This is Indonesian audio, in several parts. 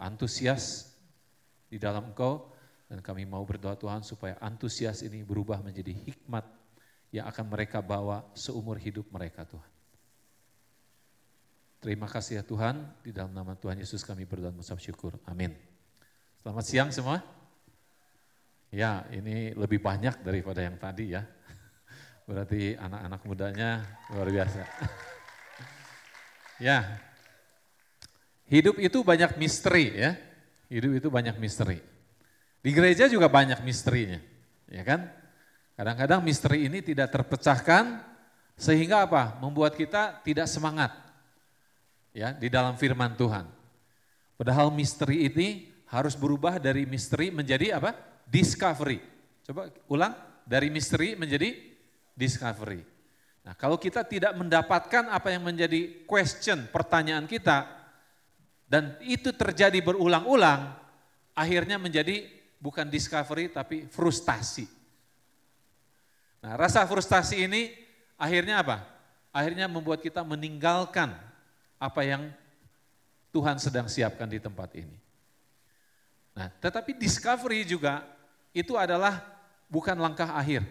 antusias di dalam Engkau dan kami mau berdoa Tuhan supaya antusias ini berubah menjadi hikmat yang akan mereka bawa seumur hidup mereka Tuhan. Terima kasih ya Tuhan, di dalam nama Tuhan Yesus kami berdoa mengucap syukur. Amin. Selamat siang semua. Ya, ini lebih banyak daripada yang tadi ya. Berarti anak-anak mudanya luar biasa. ya, hidup itu banyak misteri ya. Hidup itu banyak misteri. Di gereja juga banyak misterinya, ya kan? Kadang-kadang misteri ini tidak terpecahkan sehingga apa? Membuat kita tidak semangat ya di dalam firman Tuhan. Padahal misteri ini harus berubah dari misteri menjadi apa? Discovery. Coba ulang, dari misteri menjadi discovery. Nah, kalau kita tidak mendapatkan apa yang menjadi question, pertanyaan kita, dan itu terjadi berulang-ulang, akhirnya menjadi bukan discovery tapi frustasi. Nah, rasa frustasi ini akhirnya apa? Akhirnya membuat kita meninggalkan apa yang Tuhan sedang siapkan di tempat ini. Nah, tetapi discovery juga itu adalah bukan langkah akhir.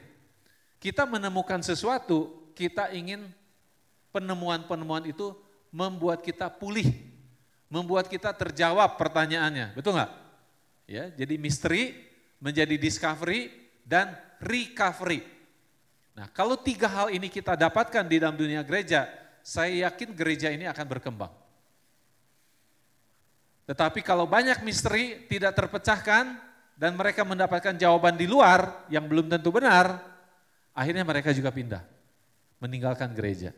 Kita menemukan sesuatu, kita ingin penemuan-penemuan itu membuat kita pulih, membuat kita terjawab pertanyaannya, betul nggak? Ya, jadi misteri menjadi discovery dan recovery. Nah, kalau tiga hal ini kita dapatkan di dalam dunia gereja, saya yakin gereja ini akan berkembang. Tetapi kalau banyak misteri tidak terpecahkan dan mereka mendapatkan jawaban di luar yang belum tentu benar, akhirnya mereka juga pindah, meninggalkan gereja.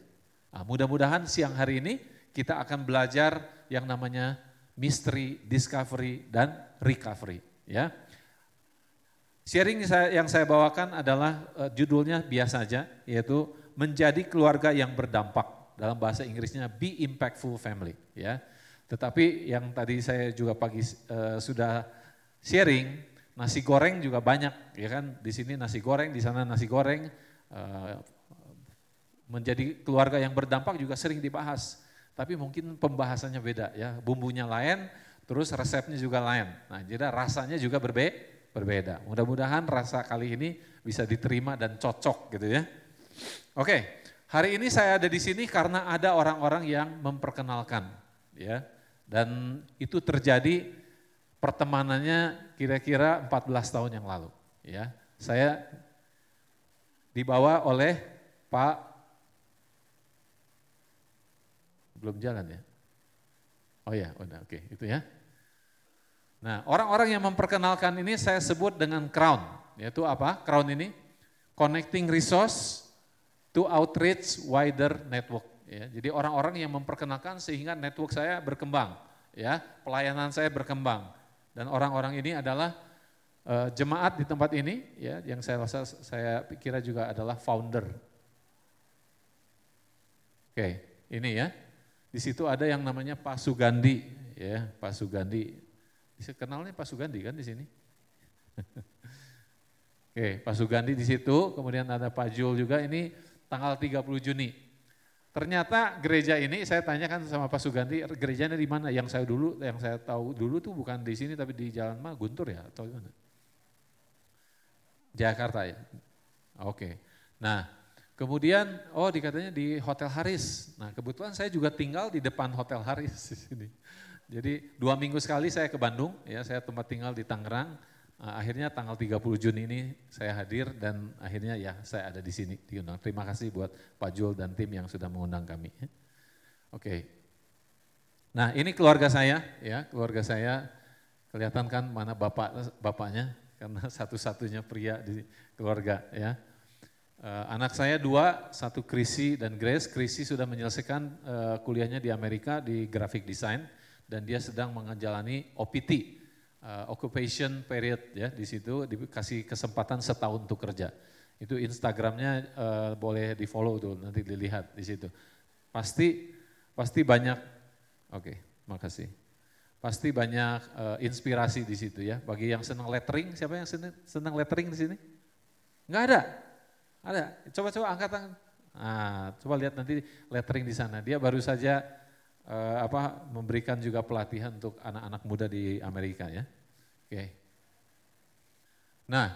Nah, mudah-mudahan siang hari ini kita akan belajar yang namanya mystery, discovery, dan recovery. Ya. Sharing yang saya bawakan adalah uh, judulnya biasa saja, yaitu menjadi keluarga yang berdampak. Dalam bahasa Inggrisnya be impactful family. Ya. Tetapi yang tadi saya juga pagi uh, sudah sharing, nasi goreng juga banyak, ya kan? Di sini nasi goreng, di sana nasi goreng. Uh, menjadi keluarga yang berdampak juga sering dibahas tapi mungkin pembahasannya beda ya, bumbunya lain, terus resepnya juga lain. Nah, jadi rasanya juga berbe berbeda. Mudah-mudahan rasa kali ini bisa diterima dan cocok gitu ya. Oke, hari ini saya ada di sini karena ada orang-orang yang memperkenalkan ya. Dan itu terjadi pertemanannya kira-kira 14 tahun yang lalu ya. Saya dibawa oleh Pak Belum jalan ya? Oh ya, udah oke, okay. itu ya. Nah, orang-orang yang memperkenalkan ini saya sebut dengan crown. Yaitu apa? Crown ini connecting resource to outreach wider network. Ya, jadi orang-orang yang memperkenalkan sehingga network saya berkembang, ya, pelayanan saya berkembang. Dan orang-orang ini adalah uh, jemaat di tempat ini, ya, yang saya rasa saya kira juga adalah founder. Oke, ini ya. Di situ ada yang namanya Pak Sugandi, ya Pak Sugandi. Kenalnya Pak Sugandi kan di sini. Oke, Pak Sugandi di situ, kemudian ada Pak Jul juga ini tanggal 30 Juni. Ternyata gereja ini saya tanyakan sama Pak Sugandi, gerejanya di mana? Yang saya dulu, yang saya tahu dulu tuh bukan di sini tapi di Jalan Ma, Guntur ya atau gimana? Jakarta ya. Oke. Nah, Kemudian, oh dikatanya di Hotel Haris. Nah kebetulan saya juga tinggal di depan Hotel Haris di sini. Jadi dua minggu sekali saya ke Bandung, ya saya tempat tinggal di Tangerang. Uh, akhirnya tanggal 30 Juni ini saya hadir dan akhirnya ya saya ada di sini diundang. Terima kasih buat Pak Jul dan tim yang sudah mengundang kami. Oke. Okay. Nah ini keluarga saya, ya keluarga saya kelihatan kan mana bapak bapaknya karena satu-satunya pria di keluarga ya. Uh, anak saya dua, satu Krisi dan Grace. Krisi sudah menyelesaikan uh, kuliahnya di Amerika di graphic design dan dia sedang menjalani OPT, uh, eh, occupation period ya di situ dikasih kesempatan setahun untuk kerja. Itu Instagramnya uh, boleh di follow tuh nanti dilihat di situ. Pasti pasti banyak. Oke, okay, makasih. Pasti banyak uh, inspirasi di situ ya. Bagi yang senang lettering, siapa yang senang lettering di sini? Enggak ada. Ada, coba-coba angkat tangan. Nah, coba lihat nanti lettering di sana. Dia baru saja uh, apa memberikan juga pelatihan untuk anak-anak muda di Amerika ya. Oke. Nah,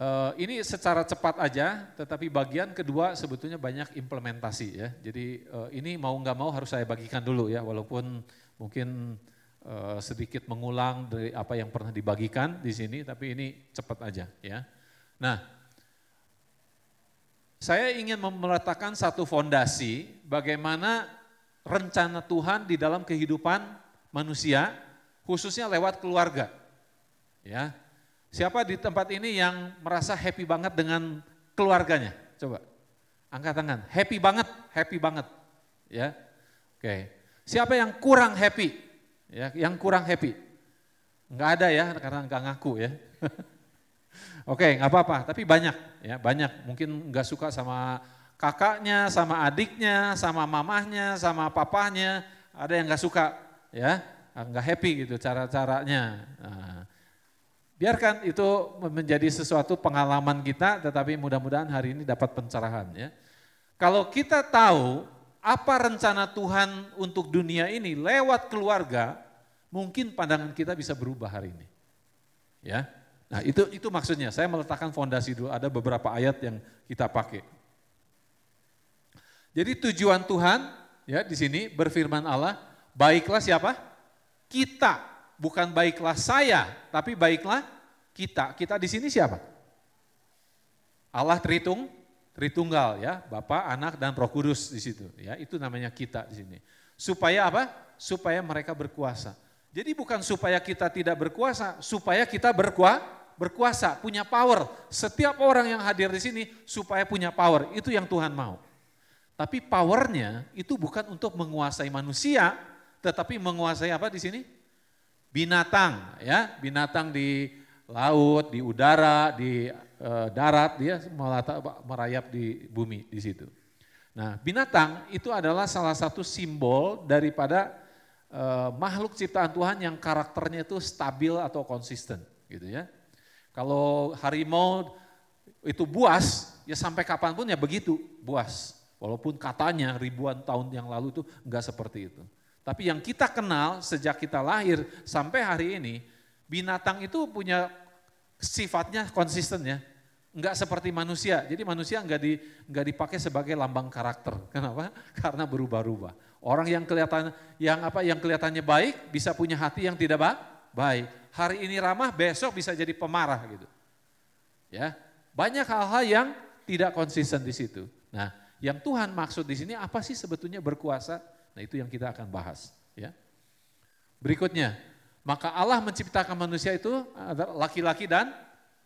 uh, ini secara cepat aja, tetapi bagian kedua sebetulnya banyak implementasi ya. Jadi uh, ini mau nggak mau harus saya bagikan dulu ya, walaupun mungkin uh, sedikit mengulang dari apa yang pernah dibagikan di sini, tapi ini cepat aja ya. Nah, saya ingin meletakkan satu fondasi bagaimana rencana Tuhan di dalam kehidupan manusia, khususnya lewat keluarga. Ya, siapa di tempat ini yang merasa happy banget dengan keluarganya? Coba, angkat tangan. Happy banget, happy banget. Ya, oke. Siapa yang kurang happy? Ya, yang kurang happy? Enggak ada ya, karena enggak ngaku ya. Oke, nggak apa-apa, tapi banyak ya, banyak. Mungkin nggak suka sama kakaknya, sama adiknya, sama mamahnya, sama papahnya, ada yang nggak suka, ya, nggak happy gitu cara-caranya. Nah, biarkan itu menjadi sesuatu pengalaman kita, tetapi mudah-mudahan hari ini dapat pencerahan. Ya. Kalau kita tahu apa rencana Tuhan untuk dunia ini lewat keluarga, mungkin pandangan kita bisa berubah hari ini. Ya, nah itu itu maksudnya. Saya meletakkan fondasi dulu. Ada beberapa ayat yang kita pakai. Jadi tujuan Tuhan ya di sini berfirman Allah, baiklah siapa? Kita, bukan baiklah saya, tapi baiklah kita. Kita di sini siapa? Allah Tritung, Tritunggal ya, Bapa, Anak dan Roh Kudus di situ ya. Itu namanya kita di sini. Supaya apa? Supaya mereka berkuasa. Jadi bukan supaya kita tidak berkuasa, supaya kita berkuasa, berkuasa, punya power. Setiap orang yang hadir di sini supaya punya power, itu yang Tuhan mau. Tapi powernya itu bukan untuk menguasai manusia, tetapi menguasai apa di sini? Binatang, ya, binatang di laut, di udara, di e, darat, dia melata, merayap di bumi di situ. Nah, binatang itu adalah salah satu simbol daripada e, makhluk ciptaan Tuhan yang karakternya itu stabil atau konsisten, gitu ya. Kalau harimau itu buas, ya sampai kapan pun ya begitu, buas. Walaupun katanya ribuan tahun yang lalu itu enggak seperti itu. Tapi yang kita kenal sejak kita lahir sampai hari ini, binatang itu punya sifatnya konsisten ya. Enggak seperti manusia. Jadi manusia enggak, di, enggak dipakai sebagai lambang karakter. Kenapa? Karena berubah-ubah. Orang yang kelihatan yang apa yang kelihatannya baik bisa punya hati yang tidak baik. Hari ini ramah, besok bisa jadi pemarah gitu. Ya, banyak hal-hal yang tidak konsisten di situ. Nah, yang Tuhan maksud di sini apa sih sebetulnya berkuasa? Nah itu yang kita akan bahas. Ya. Berikutnya, maka Allah menciptakan manusia itu laki-laki dan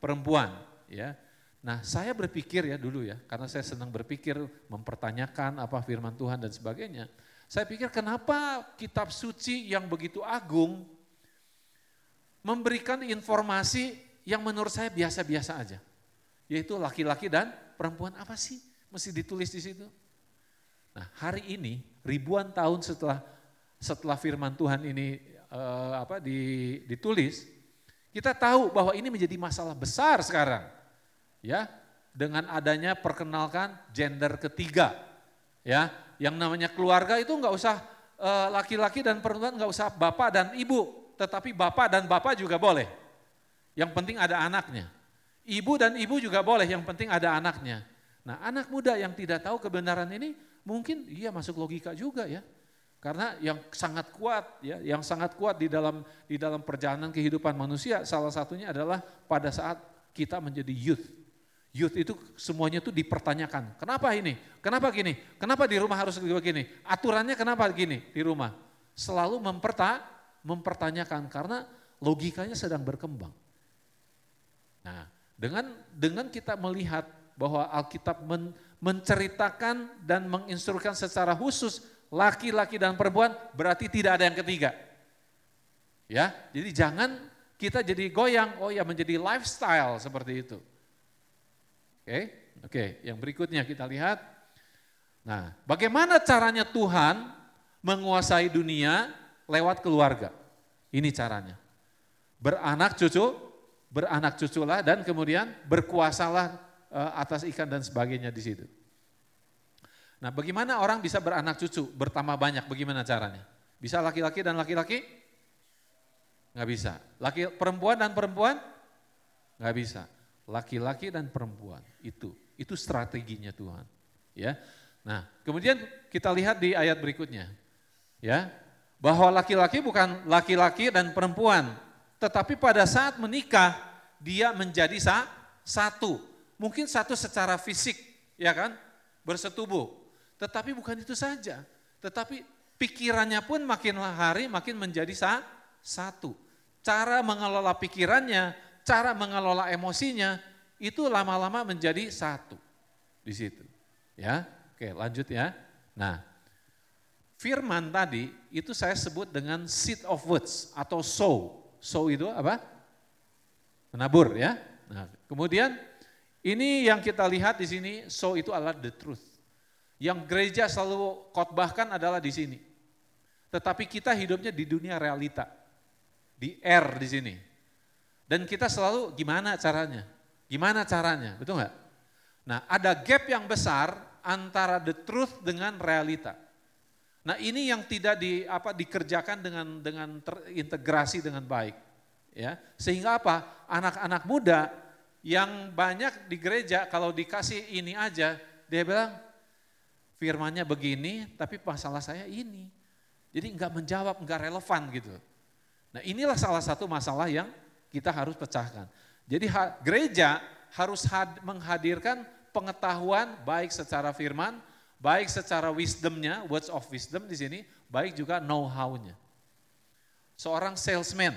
perempuan. Ya. Nah saya berpikir ya dulu ya, karena saya senang berpikir, mempertanyakan apa firman Tuhan dan sebagainya. Saya pikir kenapa kitab suci yang begitu agung memberikan informasi yang menurut saya biasa-biasa aja. Yaitu laki-laki dan perempuan apa sih? Mesti ditulis di situ. Nah hari ini ribuan tahun setelah setelah firman Tuhan ini uh, apa di, ditulis, kita tahu bahwa ini menjadi masalah besar sekarang. Ya, dengan adanya perkenalkan gender ketiga. Ya, yang namanya keluarga itu nggak usah eh, laki-laki dan perempuan nggak usah bapak dan ibu, tetapi bapak dan bapak juga boleh. Yang penting ada anaknya. Ibu dan ibu juga boleh, yang penting ada anaknya. Nah anak muda yang tidak tahu kebenaran ini mungkin iya masuk logika juga ya. Karena yang sangat kuat ya, yang sangat kuat di dalam di dalam perjalanan kehidupan manusia salah satunya adalah pada saat kita menjadi youth. Youth itu semuanya itu dipertanyakan. Kenapa ini? Kenapa gini? Kenapa di rumah harus begini? Aturannya kenapa gini di rumah? Selalu memperta, mempertanyakan karena logikanya sedang berkembang. Nah, dengan dengan kita melihat bahwa Alkitab men, menceritakan dan menginstruksikan secara khusus laki-laki dan perempuan berarti tidak ada yang ketiga. Ya, jadi jangan kita jadi goyang, oh ya menjadi lifestyle seperti itu. Oke, oke. Yang berikutnya kita lihat. Nah, bagaimana caranya Tuhan menguasai dunia lewat keluarga? Ini caranya. Beranak cucu, beranak cuculah dan kemudian berkuasalah Eh, atas ikan dan sebagainya di situ. Nah bagaimana orang bisa beranak cucu, bertambah banyak, bagaimana caranya? Bisa laki-laki dan laki-laki? Nggak bisa. Laki perempuan dan perempuan? Nggak bisa. Laki-laki dan perempuan, itu. Itu strateginya Tuhan. Ya. Nah, kemudian kita lihat di ayat berikutnya. Ya, bahwa laki-laki bukan laki-laki dan perempuan, tetapi pada saat menikah dia menjadi sa satu. Mungkin satu secara fisik, ya kan? Bersetubuh. Tetapi bukan itu saja. Tetapi pikirannya pun makin hari makin menjadi sa satu. Cara mengelola pikirannya, cara mengelola emosinya, itu lama-lama menjadi satu di situ. Ya, oke lanjut ya. Nah, firman tadi itu saya sebut dengan seed of words atau sow. Sow itu apa? Menabur ya. Nah, kemudian ini yang kita lihat di sini, sow itu adalah the truth. Yang gereja selalu khotbahkan adalah di sini. Tetapi kita hidupnya di dunia realita. Di air di sini. Dan kita selalu gimana caranya? Gimana caranya? Betul nggak? Nah, ada gap yang besar antara the truth dengan realita. Nah ini yang tidak di, apa, dikerjakan dengan dengan terintegrasi dengan baik. Ya, sehingga apa? Anak-anak muda yang banyak di gereja kalau dikasih ini aja, dia bilang firmannya begini, tapi masalah saya ini. Jadi enggak menjawab, enggak relevan gitu. Nah inilah salah satu masalah yang kita harus pecahkan. Jadi gereja harus menghadirkan pengetahuan baik secara firman Baik secara wisdomnya, words of wisdom di sini, baik juga know-how-nya. Seorang salesman,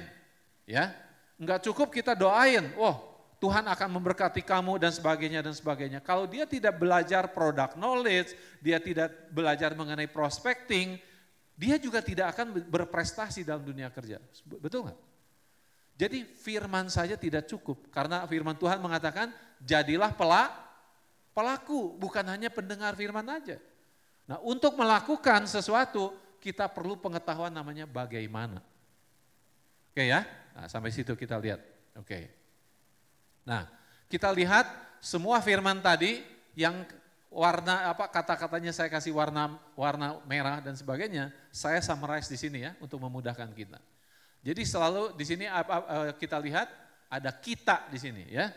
ya, enggak cukup kita doain, wah Tuhan akan memberkati kamu dan sebagainya dan sebagainya. Kalau dia tidak belajar product knowledge, dia tidak belajar mengenai prospecting, dia juga tidak akan berprestasi dalam dunia kerja. Betul nggak? Jadi firman saja tidak cukup karena firman Tuhan mengatakan jadilah pelak pelaku, bukan hanya pendengar firman aja. Nah untuk melakukan sesuatu, kita perlu pengetahuan namanya bagaimana. Oke ya, nah, sampai situ kita lihat. Oke. Nah kita lihat semua firman tadi yang warna apa kata-katanya saya kasih warna warna merah dan sebagainya, saya summarize di sini ya untuk memudahkan kita. Jadi selalu di sini eh, kita lihat ada kita di sini ya.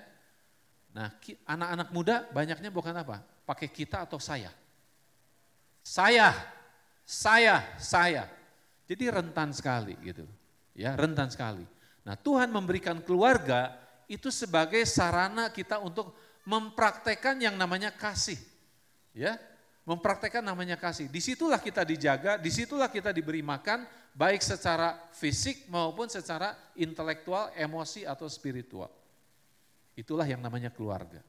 Nah, anak-anak muda banyaknya bukan apa? Pakai kita atau saya. Saya, saya, saya. Jadi rentan sekali gitu. Ya, rentan sekali. Nah, Tuhan memberikan keluarga itu sebagai sarana kita untuk mempraktekkan yang namanya kasih. Ya, mempraktekkan namanya kasih. Di situlah kita dijaga, di situlah kita diberi makan, baik secara fisik maupun secara intelektual, emosi atau spiritual. Itulah yang namanya keluarga.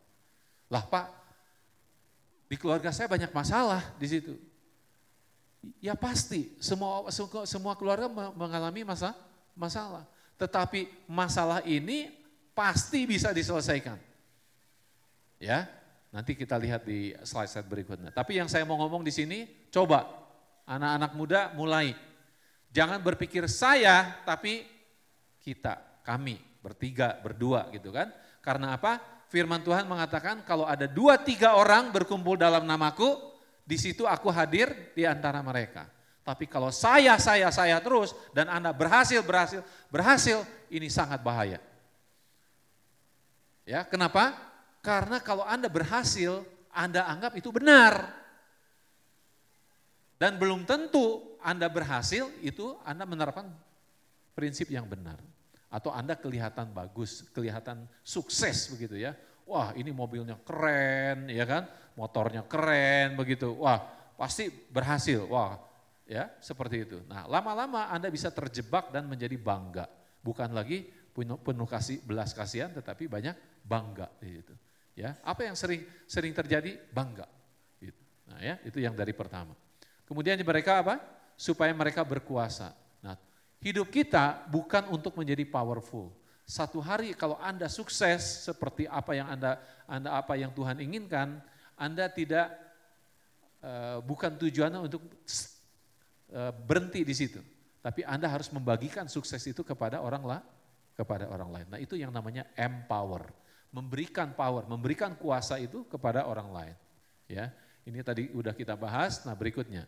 Lah Pak, di keluarga saya banyak masalah di situ. Ya pasti, semua semua keluarga mengalami masa masalah. Tetapi masalah ini pasti bisa diselesaikan. Ya, nanti kita lihat di slide-slide berikutnya. Tapi yang saya mau ngomong di sini, coba anak-anak muda mulai. Jangan berpikir saya, tapi kita, kami, bertiga, berdua gitu kan. Karena apa? Firman Tuhan mengatakan kalau ada dua tiga orang berkumpul dalam namaku, di situ aku hadir di antara mereka. Tapi kalau saya, saya, saya terus dan Anda berhasil, berhasil, berhasil, ini sangat bahaya. Ya, kenapa? Karena kalau Anda berhasil, Anda anggap itu benar. Dan belum tentu Anda berhasil, itu Anda menerapkan prinsip yang benar atau Anda kelihatan bagus, kelihatan sukses begitu ya. Wah, ini mobilnya keren, ya kan? Motornya keren begitu. Wah, pasti berhasil. Wah, ya, seperti itu. Nah, lama-lama Anda bisa terjebak dan menjadi bangga. Bukan lagi penuh, penuh kasih belas kasihan tetapi banyak bangga gitu. Ya, apa yang sering sering terjadi? Bangga. Gitu. Nah, ya, itu yang dari pertama. Kemudian mereka apa? Supaya mereka berkuasa. Hidup kita bukan untuk menjadi powerful. Satu hari kalau Anda sukses seperti apa yang Anda Anda apa yang Tuhan inginkan, Anda tidak uh, bukan tujuannya untuk uh, berhenti di situ. Tapi Anda harus membagikan sukses itu kepada orang lah, kepada orang lain. Nah, itu yang namanya empower. Memberikan power, memberikan kuasa itu kepada orang lain. Ya. Ini tadi udah kita bahas, nah berikutnya.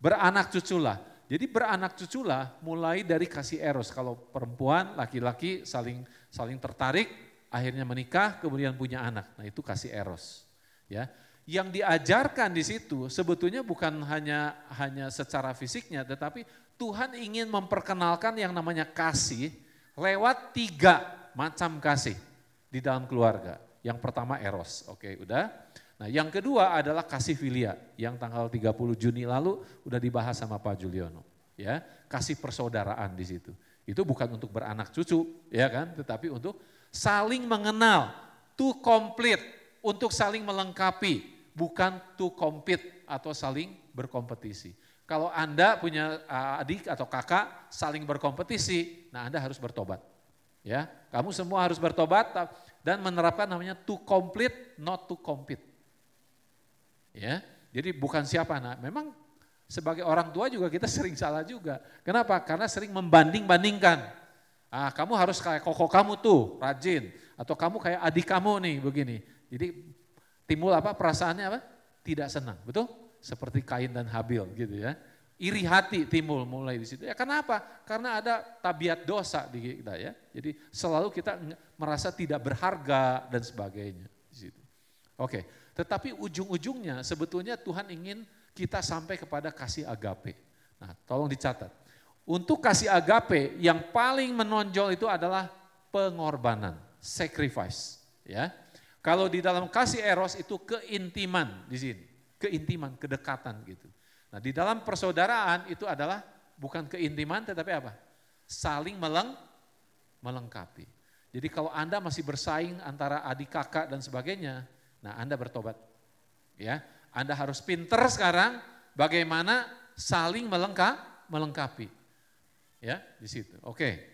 Beranak cuculah. Jadi beranak cuculah mulai dari kasih eros. Kalau perempuan, laki-laki saling saling tertarik, akhirnya menikah, kemudian punya anak. Nah itu kasih eros. Ya, yang diajarkan di situ sebetulnya bukan hanya hanya secara fisiknya, tetapi Tuhan ingin memperkenalkan yang namanya kasih lewat tiga macam kasih di dalam keluarga. Yang pertama eros, oke udah. Nah yang kedua adalah kasih filia yang tanggal 30 Juni lalu udah dibahas sama Pak Juliono. Ya, kasih persaudaraan di situ. Itu bukan untuk beranak cucu, ya kan, tetapi untuk saling mengenal, to complete, untuk saling melengkapi, bukan to compete atau saling berkompetisi. Kalau Anda punya adik atau kakak saling berkompetisi, nah Anda harus bertobat. Ya, kamu semua harus bertobat dan menerapkan namanya to complete, not to compete. Ya, jadi bukan siapa. Nah, memang sebagai orang tua juga kita sering salah juga. Kenapa? Karena sering membanding-bandingkan. Ah, kamu harus kayak koko kamu tuh, rajin. Atau kamu kayak adik kamu nih, begini. Jadi timbul apa perasaannya apa? Tidak senang, betul? Seperti Kain dan Habil gitu ya iri hati timbul mulai di situ. Ya kenapa? Karena ada tabiat dosa di kita ya. Jadi selalu kita merasa tidak berharga dan sebagainya di situ. Oke, tetapi ujung-ujungnya sebetulnya Tuhan ingin kita sampai kepada kasih agape. Nah, tolong dicatat. Untuk kasih agape yang paling menonjol itu adalah pengorbanan, sacrifice, ya. Kalau di dalam kasih eros itu keintiman di sini, keintiman, kedekatan gitu. Nah di dalam persaudaraan itu adalah bukan keintiman tetapi apa? Saling meleng, melengkapi. Jadi kalau Anda masih bersaing antara adik kakak dan sebagainya, nah Anda bertobat. Ya, Anda harus pinter sekarang bagaimana saling melengkap, melengkapi. Ya, di situ. Oke.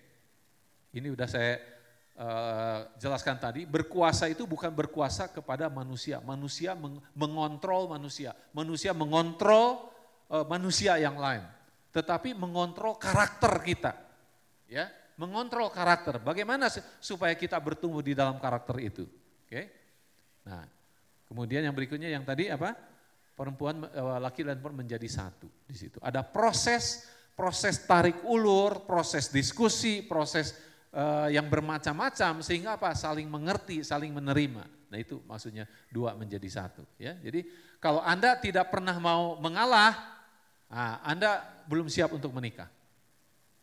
Ini udah saya uh, jelaskan tadi, berkuasa itu bukan berkuasa kepada manusia. Manusia meng mengontrol manusia. Manusia mengontrol uh, manusia yang lain, tetapi mengontrol karakter kita. Ya, mengontrol karakter. Bagaimana supaya kita bertumbuh di dalam karakter itu? Oke. Nah, kemudian yang berikutnya yang tadi apa? Perempuan eh, laki dan perempuan menjadi satu di situ. Ada proses proses tarik ulur, proses diskusi, proses uh, yang bermacam-macam sehingga apa? Saling mengerti, saling menerima. Nah itu maksudnya dua menjadi satu. Ya, jadi kalau anda tidak pernah mau mengalah, Nah, anda belum siap untuk menikah.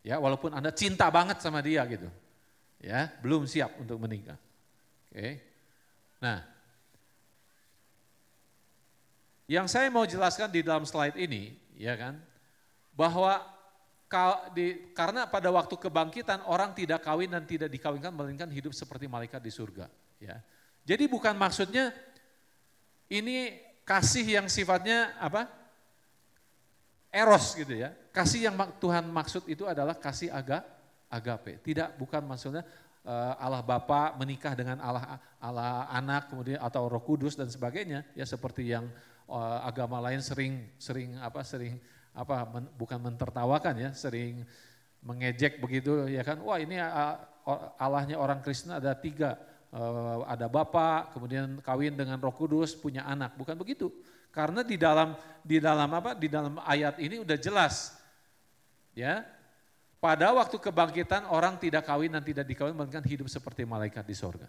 Ya, walaupun Anda cinta banget sama dia gitu. Ya, belum siap untuk menikah. Oke. Nah, yang saya mau jelaskan di dalam slide ini, ya kan, bahwa di, karena pada waktu kebangkitan orang tidak kawin dan tidak dikawinkan melainkan hidup seperti malaikat di surga. Ya, jadi bukan maksudnya ini kasih yang sifatnya apa? eros gitu ya. Kasih yang Tuhan maksud itu adalah kasih aga, agape. Tidak bukan maksudnya uh, Allah Bapa menikah dengan Allah Allah anak kemudian atau Roh Kudus dan sebagainya ya seperti yang uh, agama lain sering sering apa sering apa men, bukan mentertawakan ya, sering mengejek begitu ya kan. Wah, ini uh, Allahnya orang Kristen ada tiga, uh, ada Bapa, kemudian kawin dengan Roh Kudus, punya anak. Bukan begitu. Karena di dalam di dalam apa? Di dalam ayat ini udah jelas. Ya. Pada waktu kebangkitan orang tidak kawin dan tidak dikawin melainkan hidup seperti malaikat di sorga.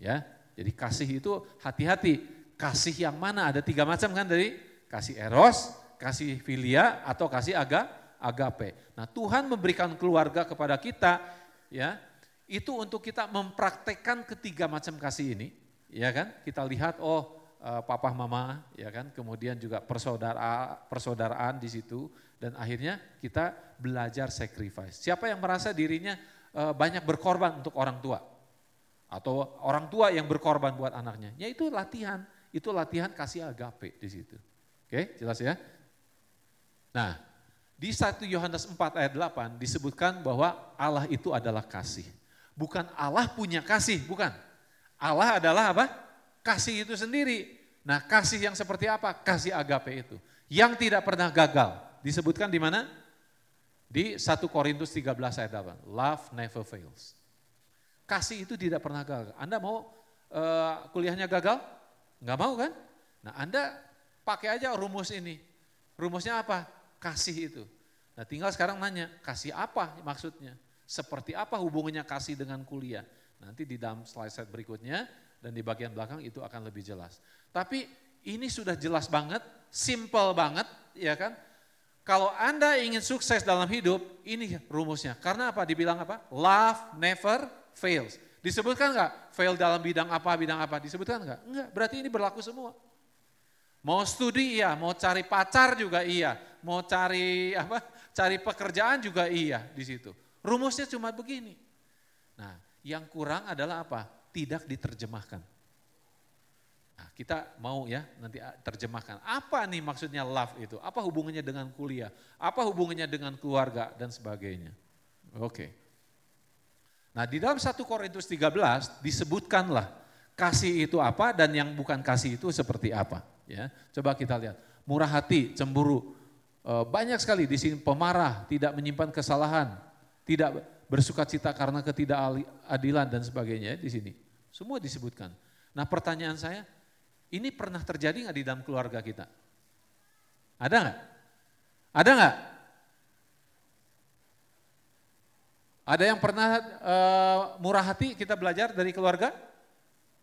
Ya. Jadi kasih itu hati-hati. Kasih yang mana? Ada tiga macam kan dari kasih eros, kasih filia atau kasih aga agape. Nah, Tuhan memberikan keluarga kepada kita ya. Itu untuk kita mempraktekkan ketiga macam kasih ini, ya kan? Kita lihat oh uh, papa mama ya kan kemudian juga persaudara persaudaraan di situ dan akhirnya kita belajar sacrifice siapa yang merasa dirinya uh, banyak berkorban untuk orang tua atau orang tua yang berkorban buat anaknya ya itu latihan itu latihan kasih agape di situ oke jelas ya nah di 1 Yohanes 4 ayat 8 disebutkan bahwa Allah itu adalah kasih. Bukan Allah punya kasih, bukan. Allah adalah apa? Kasih itu sendiri. Nah kasih yang seperti apa? Kasih agape itu. Yang tidak pernah gagal. Disebutkan di mana? Di 1 Korintus 13 ayat 8. Love never fails. Kasih itu tidak pernah gagal. Anda mau uh, kuliahnya gagal? Enggak mau kan? Nah Anda pakai aja rumus ini. Rumusnya apa? Kasih itu. Nah tinggal sekarang nanya, kasih apa maksudnya? Seperti apa hubungannya kasih dengan kuliah? Nanti di dalam slide-slide berikutnya dan di bagian belakang itu akan lebih jelas. Tapi ini sudah jelas banget, simple banget, ya kan? Kalau Anda ingin sukses dalam hidup, ini rumusnya. Karena apa? Dibilang apa? Love never fails. Disebutkan enggak? Fail dalam bidang apa, bidang apa? Disebutkan enggak? Enggak, berarti ini berlaku semua. Mau studi iya, mau cari pacar juga iya, mau cari apa? Cari pekerjaan juga iya di situ. Rumusnya cuma begini. Nah, yang kurang adalah apa? Tidak diterjemahkan. Nah, kita mau ya nanti terjemahkan. Apa nih maksudnya love itu? Apa hubungannya dengan kuliah? Apa hubungannya dengan keluarga dan sebagainya? Oke. Nah, di dalam 1 Korintus 13 disebutkanlah kasih itu apa dan yang bukan kasih itu seperti apa. Ya, coba kita lihat. Murah hati, cemburu. E, banyak sekali di sini pemarah, tidak menyimpan kesalahan, tidak bersuka cita karena ketidakadilan dan sebagainya di sini. Semua disebutkan. Nah pertanyaan saya, ini pernah terjadi nggak di dalam keluarga kita? Ada nggak? Ada nggak? Ada yang pernah e, murah hati kita belajar dari keluarga?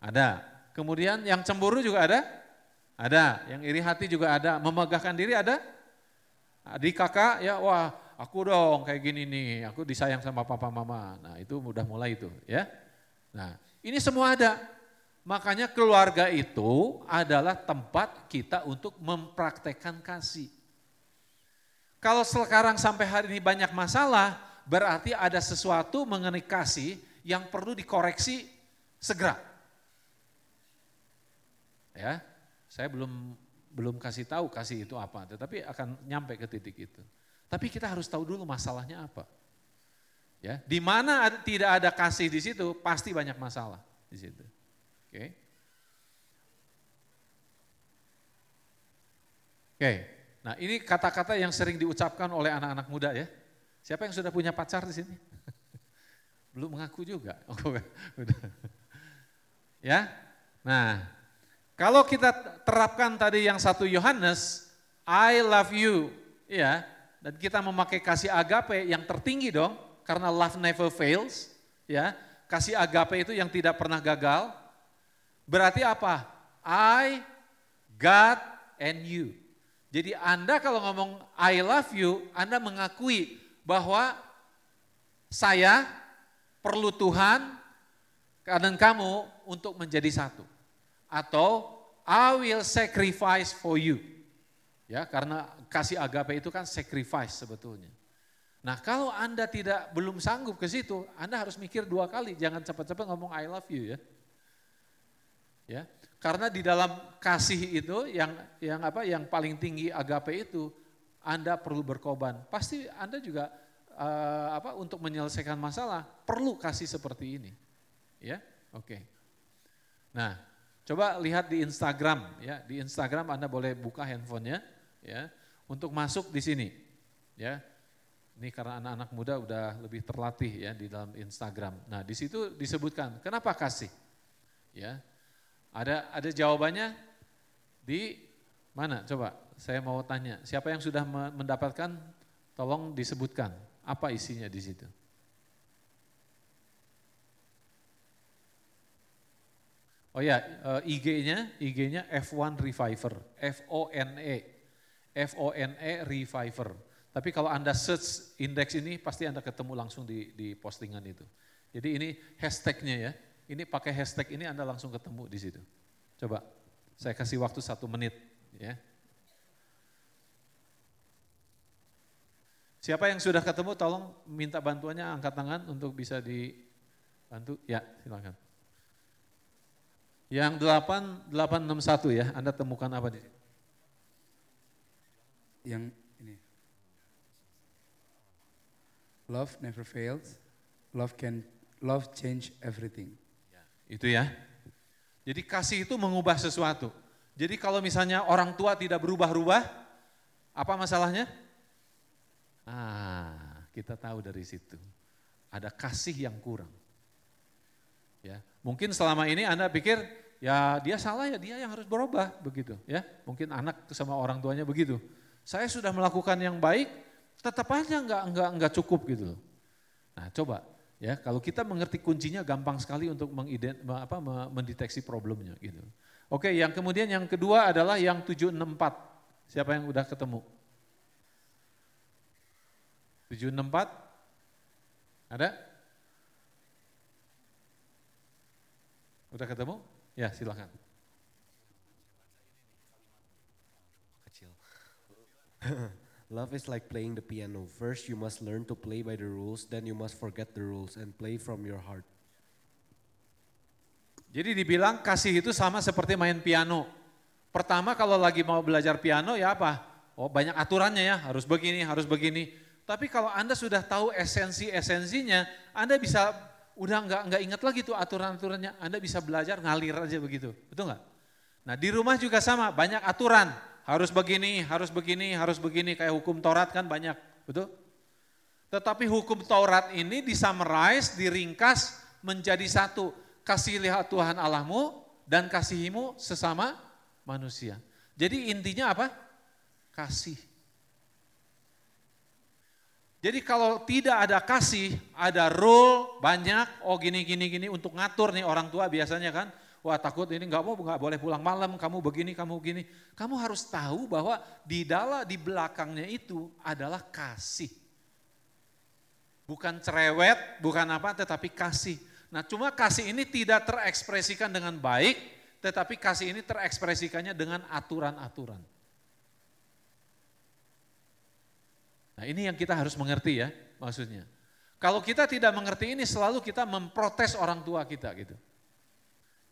Ada. Kemudian yang cemburu juga ada? Ada, yang iri hati juga ada, memegahkan diri ada? Adik kakak ya wah aku dong kayak gini nih, aku disayang sama papa mama. Nah itu udah mulai itu ya. Nah ini semua ada. Makanya keluarga itu adalah tempat kita untuk mempraktekkan kasih. Kalau sekarang sampai hari ini banyak masalah, berarti ada sesuatu mengenai kasih yang perlu dikoreksi segera. Ya, saya belum belum kasih tahu kasih itu apa, tetapi akan nyampe ke titik itu. Tapi kita harus tahu dulu masalahnya apa. Ya, di mana tidak ada kasih di situ, pasti banyak masalah di situ. Oke. Okay. Oke. Okay. Nah, ini kata-kata yang sering diucapkan oleh anak-anak muda ya. Siapa yang sudah punya pacar di sini? Belum mengaku juga. Oh, ya. Nah, kalau kita terapkan tadi yang satu Yohanes, I love you, ya, dan kita memakai kasih agape yang tertinggi dong, karena love never fails, ya, kasih agape itu yang tidak pernah gagal. Berarti apa? I, God, and you. Jadi Anda kalau ngomong I love you, Anda mengakui bahwa saya perlu Tuhan dan kamu untuk menjadi satu atau I will sacrifice for you. Ya, karena kasih agape itu kan sacrifice sebetulnya. Nah, kalau Anda tidak belum sanggup ke situ, Anda harus mikir dua kali, jangan cepat-cepat ngomong I love you ya. Ya, karena di dalam kasih itu yang yang apa yang paling tinggi agape itu Anda perlu berkorban. Pasti Anda juga uh, apa untuk menyelesaikan masalah perlu kasih seperti ini. Ya, oke. Okay. Nah, Coba lihat di Instagram ya, di Instagram Anda boleh buka handphonenya ya untuk masuk di sini. Ya. Ini karena anak-anak muda udah lebih terlatih ya di dalam Instagram. Nah, di situ disebutkan kenapa kasih? Ya. Ada ada jawabannya di mana? Coba saya mau tanya, siapa yang sudah mendapatkan tolong disebutkan apa isinya di situ? Oh ya, eh, IG-nya, IG-nya F1 Reviver, F-O-N-E, F-O-N-E Reviver. Tapi kalau Anda search indeks ini, pasti Anda ketemu langsung di, di postingan itu. Jadi ini hashtagnya ya, ini pakai hashtag ini Anda langsung ketemu di situ. Coba, saya kasih waktu satu menit ya. Siapa yang sudah ketemu tolong minta bantuannya angkat tangan untuk bisa dibantu. Ya, silakan. Yang 8861 ya, Anda temukan apa di sini? Yang ini. Love never fails. Love can love change everything. Ya, itu ya. Jadi kasih itu mengubah sesuatu. Jadi kalau misalnya orang tua tidak berubah-ubah, apa masalahnya? Ah, kita tahu dari situ. Ada kasih yang kurang. Ya, mungkin selama ini Anda pikir ya dia salah ya dia yang harus berubah begitu ya. Mungkin anak sama orang tuanya begitu. Saya sudah melakukan yang baik, tetap aja nggak nggak nggak cukup gitu. Nah coba ya kalau kita mengerti kuncinya gampang sekali untuk mengident, apa, mendeteksi problemnya gitu. Oke yang kemudian yang kedua adalah yang 764. Siapa yang udah ketemu? 764? Ada? Udah ketemu? Ya silakan. Kecil. Love is like playing the piano. First you must learn to play by the rules, then you must forget the rules and play from your heart. Jadi dibilang kasih itu sama seperti main piano. Pertama kalau lagi mau belajar piano ya apa? Oh banyak aturannya ya, harus begini, harus begini. Tapi kalau Anda sudah tahu esensi-esensinya, Anda bisa udah nggak nggak ingat lagi tuh aturan-aturannya. Anda bisa belajar ngalir aja begitu, betul nggak? Nah di rumah juga sama, banyak aturan. Harus begini, harus begini, harus begini. Kayak hukum Taurat kan banyak, betul? Tetapi hukum Taurat ini disummarize, diringkas menjadi satu. Kasih lihat Tuhan Allahmu dan kasihimu sesama manusia. Jadi intinya apa? Kasih. Jadi kalau tidak ada kasih, ada rule banyak, oh gini gini gini untuk ngatur nih orang tua biasanya kan, wah takut ini nggak mau nggak boleh pulang malam, kamu begini, kamu begini. Kamu harus tahu bahwa di dalam di belakangnya itu adalah kasih. Bukan cerewet, bukan apa, tetapi kasih. Nah cuma kasih ini tidak terekspresikan dengan baik, tetapi kasih ini terekspresikannya dengan aturan-aturan. Nah ini yang kita harus mengerti ya maksudnya. Kalau kita tidak mengerti ini selalu kita memprotes orang tua kita gitu.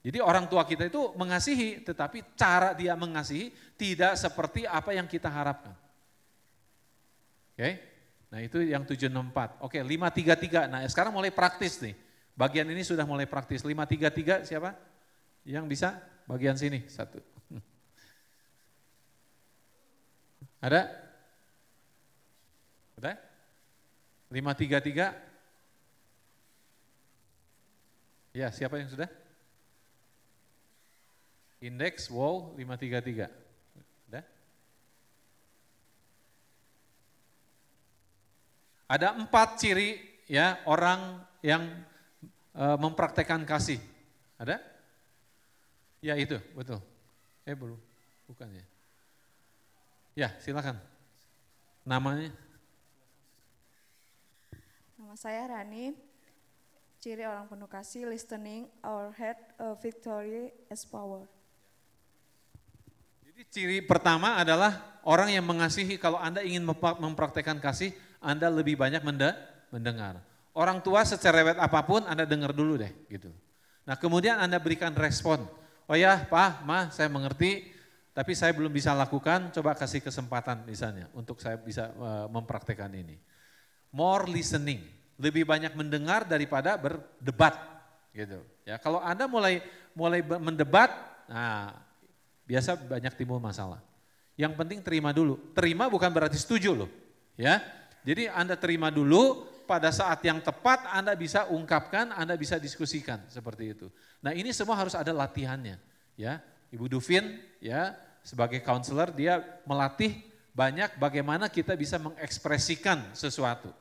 Jadi orang tua kita itu mengasihi tetapi cara dia mengasihi tidak seperti apa yang kita harapkan. Oke, nah itu yang 764. Oke 533, nah sekarang mulai praktis nih. Bagian ini sudah mulai praktis. 533 siapa? Yang bisa bagian sini satu. Ada? Udah? 533. Ya, siapa yang sudah? Indeks wow 533. Udah? Ada empat ciri ya orang yang e, mempraktekkan kasih. Ada? Ya itu, betul. Eh belum, bukan ya. Ya silakan. Namanya? Nama saya Rani. Ciri orang penuh kasih, listening, our head, uh, victory as power. Jadi ciri pertama adalah orang yang mengasihi, kalau Anda ingin mempraktekkan kasih, Anda lebih banyak mendengar. Orang tua secerewet apa pun Anda dengar dulu deh gitu. Nah kemudian Anda berikan respon. Oh ya Pak, Ma saya mengerti, tapi saya belum bisa lakukan, coba kasih kesempatan misalnya untuk saya bisa uh, mempraktekkan ini more listening, lebih banyak mendengar daripada berdebat gitu. Ya, kalau Anda mulai mulai mendebat, nah biasa banyak timbul masalah. Yang penting terima dulu. Terima bukan berarti setuju loh. Ya. Jadi Anda terima dulu, pada saat yang tepat Anda bisa ungkapkan, Anda bisa diskusikan seperti itu. Nah, ini semua harus ada latihannya, ya. Ibu Duvin ya sebagai counselor dia melatih banyak bagaimana kita bisa mengekspresikan sesuatu.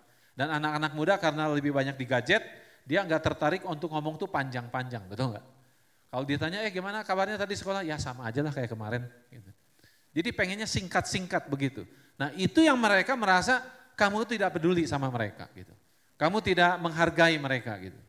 Dan anak-anak muda karena lebih banyak di gadget, dia nggak tertarik untuk ngomong tuh panjang-panjang, betul nggak? Kalau ditanya, eh gimana kabarnya tadi sekolah? Ya sama aja lah kayak kemarin. Gitu. Jadi pengennya singkat-singkat begitu. Nah itu yang mereka merasa kamu tidak peduli sama mereka gitu. Kamu tidak menghargai mereka gitu.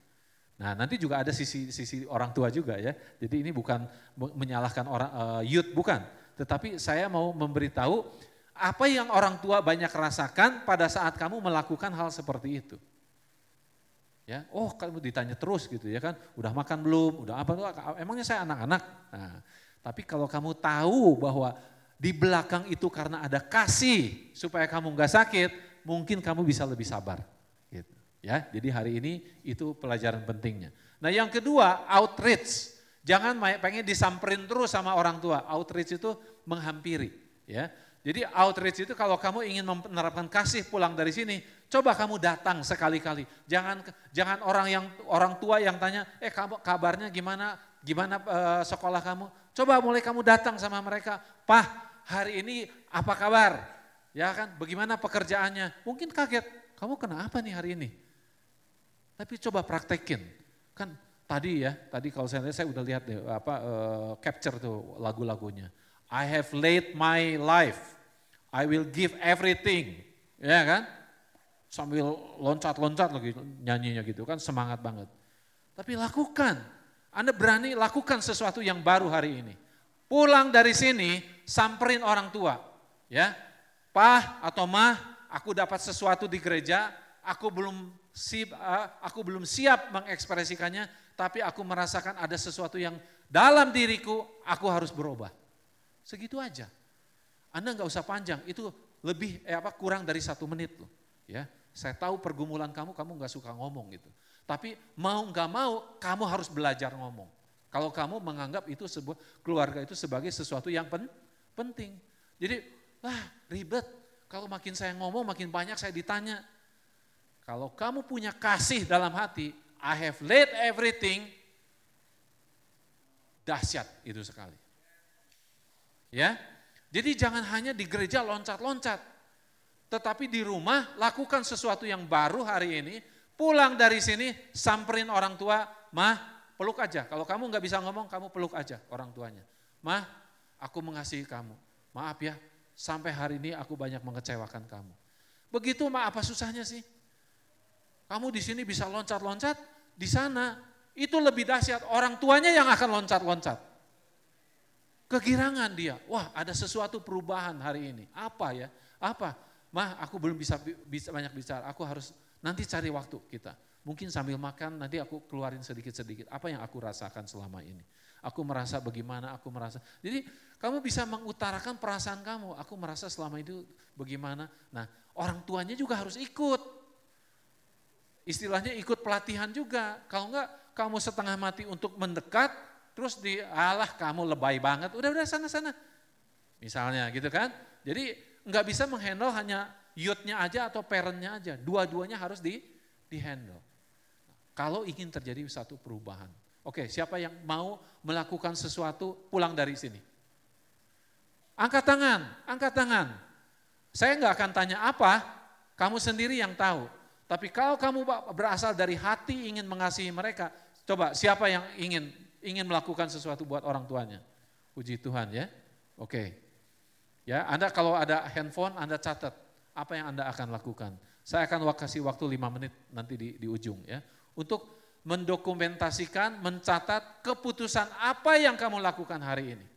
Nah nanti juga ada sisi sisi orang tua juga ya. Jadi ini bukan menyalahkan orang uh, youth bukan, tetapi saya mau memberitahu apa yang orang tua banyak rasakan pada saat kamu melakukan hal seperti itu. Ya, oh kamu ditanya terus gitu ya kan, udah makan belum, udah apa tuh, emangnya saya anak-anak. Nah, tapi kalau kamu tahu bahwa di belakang itu karena ada kasih supaya kamu nggak sakit, mungkin kamu bisa lebih sabar. Gitu. Ya, jadi hari ini itu pelajaran pentingnya. Nah yang kedua outreach, jangan pengen disamperin terus sama orang tua. Outreach itu menghampiri. Ya, jadi outreach itu kalau kamu ingin menerapkan kasih pulang dari sini, coba kamu datang sekali-kali. Jangan jangan orang yang orang tua yang tanya, "Eh kamu kabarnya gimana? gimana eh, sekolah kamu? Coba mulai kamu datang sama mereka. Pah, hari ini apa kabar? Ya kan, bagaimana pekerjaannya? Mungkin kaget, kamu kenapa nih hari ini? Tapi coba praktekin. Kan tadi ya, tadi kalau saya saya udah lihat deh apa eh, capture tuh lagu-lagunya. I have laid my life. I will give everything. Ya kan? Sambil loncat-loncat lagi nyanyinya gitu kan semangat banget. Tapi lakukan. Anda berani lakukan sesuatu yang baru hari ini. Pulang dari sini, samperin orang tua. Ya, Pah atau Mah, aku dapat sesuatu di gereja, aku belum siap, aku belum siap mengekspresikannya, tapi aku merasakan ada sesuatu yang dalam diriku, aku harus berubah. Segitu aja. Anda nggak usah panjang, itu lebih eh apa kurang dari satu menit loh. Ya, saya tahu pergumulan kamu, kamu nggak suka ngomong gitu. Tapi mau nggak mau, kamu harus belajar ngomong. Kalau kamu menganggap itu sebuah keluarga itu sebagai sesuatu yang pen, penting. Jadi, wah ribet. Kalau makin saya ngomong, makin banyak saya ditanya. Kalau kamu punya kasih dalam hati, I have laid everything, dahsyat itu sekali. Ya, jadi jangan hanya di gereja loncat-loncat, tetapi di rumah lakukan sesuatu yang baru hari ini, pulang dari sini samperin orang tua, mah peluk aja. Kalau kamu nggak bisa ngomong, kamu peluk aja orang tuanya. Mah, aku mengasihi kamu. Maaf ya, sampai hari ini aku banyak mengecewakan kamu. Begitu mah apa susahnya sih? Kamu di sini bisa loncat-loncat, di sana itu lebih dahsyat. Orang tuanya yang akan loncat-loncat. Kegirangan dia, wah ada sesuatu perubahan hari ini. Apa ya? Apa? Mah aku belum bisa, bisa banyak bicara, aku harus nanti cari waktu kita. Mungkin sambil makan nanti aku keluarin sedikit-sedikit apa yang aku rasakan selama ini. Aku merasa bagaimana, aku merasa. Jadi kamu bisa mengutarakan perasaan kamu, aku merasa selama itu bagaimana. Nah orang tuanya juga harus ikut. Istilahnya ikut pelatihan juga. Kalau enggak kamu setengah mati untuk mendekat, terus di alah kamu lebay banget, udah udah sana sana. Misalnya gitu kan. Jadi nggak bisa menghandle hanya youth-nya aja atau parent-nya aja, dua-duanya harus di di handle. Kalau ingin terjadi satu perubahan. Oke, siapa yang mau melakukan sesuatu pulang dari sini? Angkat tangan, angkat tangan. Saya nggak akan tanya apa, kamu sendiri yang tahu. Tapi kalau kamu berasal dari hati ingin mengasihi mereka, coba siapa yang ingin ingin melakukan sesuatu buat orang tuanya. Puji Tuhan ya. Oke. Ya, Anda kalau ada handphone Anda catat apa yang Anda akan lakukan. Saya akan kasih waktu lima menit nanti di, di ujung ya. Untuk mendokumentasikan, mencatat keputusan apa yang kamu lakukan hari ini.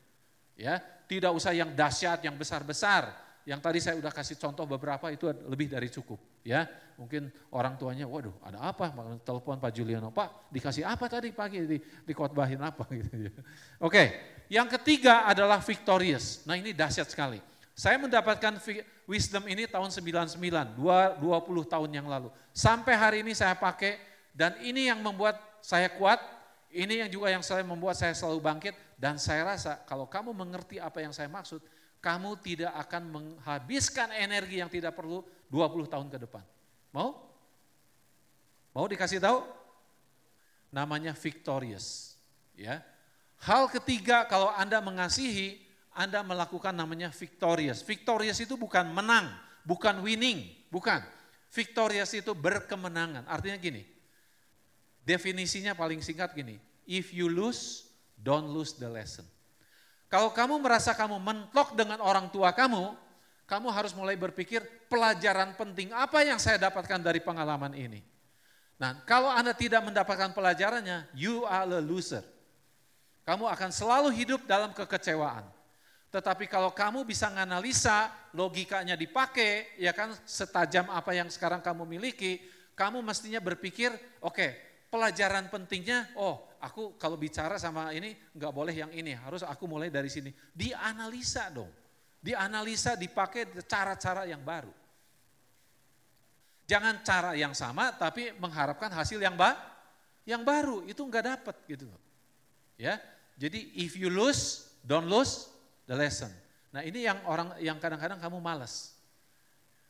Ya, tidak usah yang dahsyat, yang besar-besar, yang tadi saya udah kasih contoh beberapa itu lebih dari cukup ya. Mungkin orang tuanya, waduh ada apa? Telepon Pak Juliano, Pak dikasih apa tadi pagi di, dikotbahin apa gitu ya. Oke, yang ketiga adalah victorious. Nah ini dahsyat sekali. Saya mendapatkan wisdom ini tahun 99, 20 tahun yang lalu. Sampai hari ini saya pakai dan ini yang membuat saya kuat, ini yang juga yang saya membuat saya selalu bangkit dan saya rasa kalau kamu mengerti apa yang saya maksud, kamu tidak akan menghabiskan energi yang tidak perlu 20 tahun ke depan. Mau? Mau dikasih tahu? Namanya victorious. Ya. Hal ketiga kalau Anda mengasihi, Anda melakukan namanya victorious. Victorious itu bukan menang, bukan winning, bukan. Victorious itu berkemenangan. Artinya gini, definisinya paling singkat gini, if you lose, don't lose the lesson. Kalau kamu merasa kamu mentok dengan orang tua kamu, kamu harus mulai berpikir pelajaran penting apa yang saya dapatkan dari pengalaman ini. Nah, kalau Anda tidak mendapatkan pelajarannya, you are a loser. Kamu akan selalu hidup dalam kekecewaan. Tetapi kalau kamu bisa menganalisa, logikanya dipakai, ya kan setajam apa yang sekarang kamu miliki, kamu mestinya berpikir, oke, okay, pelajaran pentingnya, oh aku kalau bicara sama ini nggak boleh yang ini, harus aku mulai dari sini. Dianalisa dong, dianalisa dipakai cara-cara yang baru. Jangan cara yang sama tapi mengharapkan hasil yang ba yang baru itu nggak dapat gitu Ya, jadi if you lose, don't lose the lesson. Nah ini yang orang yang kadang-kadang kamu malas.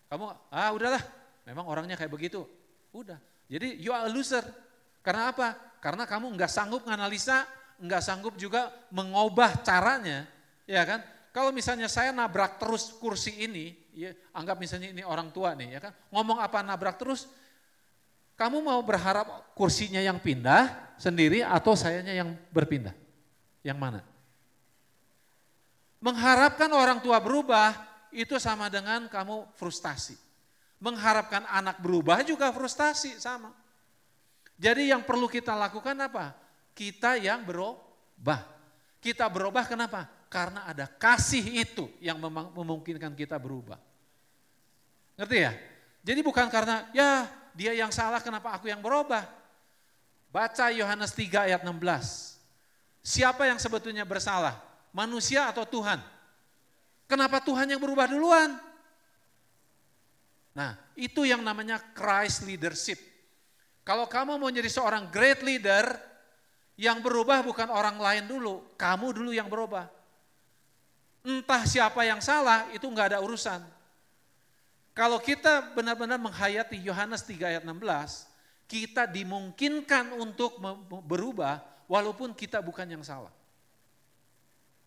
Kamu ah udahlah, memang orangnya kayak begitu. Udah. Jadi you are a loser. Karena apa? Karena kamu nggak sanggup menganalisa nggak sanggup juga mengubah caranya, ya kan? Kalau misalnya saya nabrak terus kursi ini, ya, anggap misalnya ini orang tua nih, ya kan? Ngomong apa nabrak terus, kamu mau berharap kursinya yang pindah sendiri atau sayanya yang berpindah? Yang mana? Mengharapkan orang tua berubah itu sama dengan kamu frustasi. Mengharapkan anak berubah juga frustasi sama. Jadi yang perlu kita lakukan apa? Kita yang berubah. Kita berubah kenapa? Karena ada kasih itu yang memungkinkan kita berubah. Ngerti ya? Jadi bukan karena ya dia yang salah kenapa aku yang berubah. Baca Yohanes 3 ayat 16. Siapa yang sebetulnya bersalah? Manusia atau Tuhan? Kenapa Tuhan yang berubah duluan? Nah, itu yang namanya Christ leadership. Kalau kamu mau jadi seorang great leader, yang berubah bukan orang lain dulu, kamu dulu yang berubah. Entah siapa yang salah, itu nggak ada urusan. Kalau kita benar-benar menghayati Yohanes 3 ayat 16, kita dimungkinkan untuk berubah walaupun kita bukan yang salah.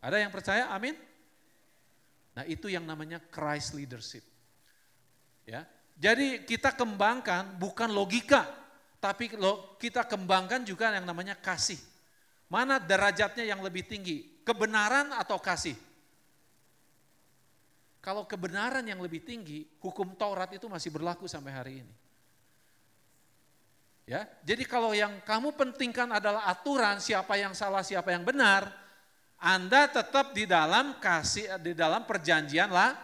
Ada yang percaya? Amin. Nah, itu yang namanya Christ leadership. Ya. Jadi kita kembangkan bukan logika, tapi kita kembangkan juga yang namanya kasih. Mana derajatnya yang lebih tinggi? Kebenaran atau kasih? Kalau kebenaran yang lebih tinggi, hukum Taurat itu masih berlaku sampai hari ini. Ya, jadi kalau yang kamu pentingkan adalah aturan siapa yang salah, siapa yang benar, Anda tetap di dalam kasih di dalam perjanjian lah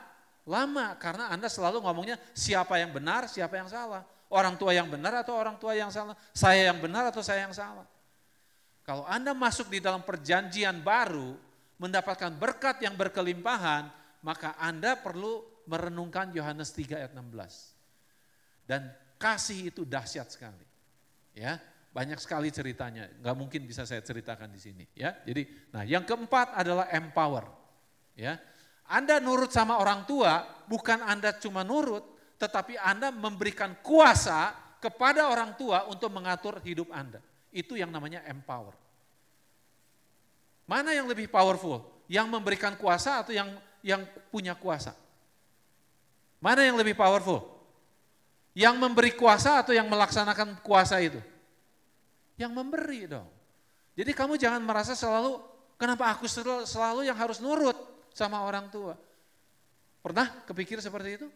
lama karena Anda selalu ngomongnya siapa yang benar, siapa yang salah. Orang tua yang benar atau orang tua yang salah? Saya yang benar atau saya yang salah? Kalau Anda masuk di dalam perjanjian baru, mendapatkan berkat yang berkelimpahan, maka Anda perlu merenungkan Yohanes 3 ayat 16. Dan kasih itu dahsyat sekali. Ya, banyak sekali ceritanya, nggak mungkin bisa saya ceritakan di sini. Ya, jadi, nah yang keempat adalah empower. Ya, Anda nurut sama orang tua, bukan Anda cuma nurut, tetapi Anda memberikan kuasa kepada orang tua untuk mengatur hidup Anda. Itu yang namanya empower. Mana yang lebih powerful? Yang memberikan kuasa atau yang yang punya kuasa? Mana yang lebih powerful? Yang memberi kuasa atau yang melaksanakan kuasa itu? Yang memberi dong. Jadi kamu jangan merasa selalu, kenapa aku selalu yang harus nurut sama orang tua. Pernah kepikir seperti itu?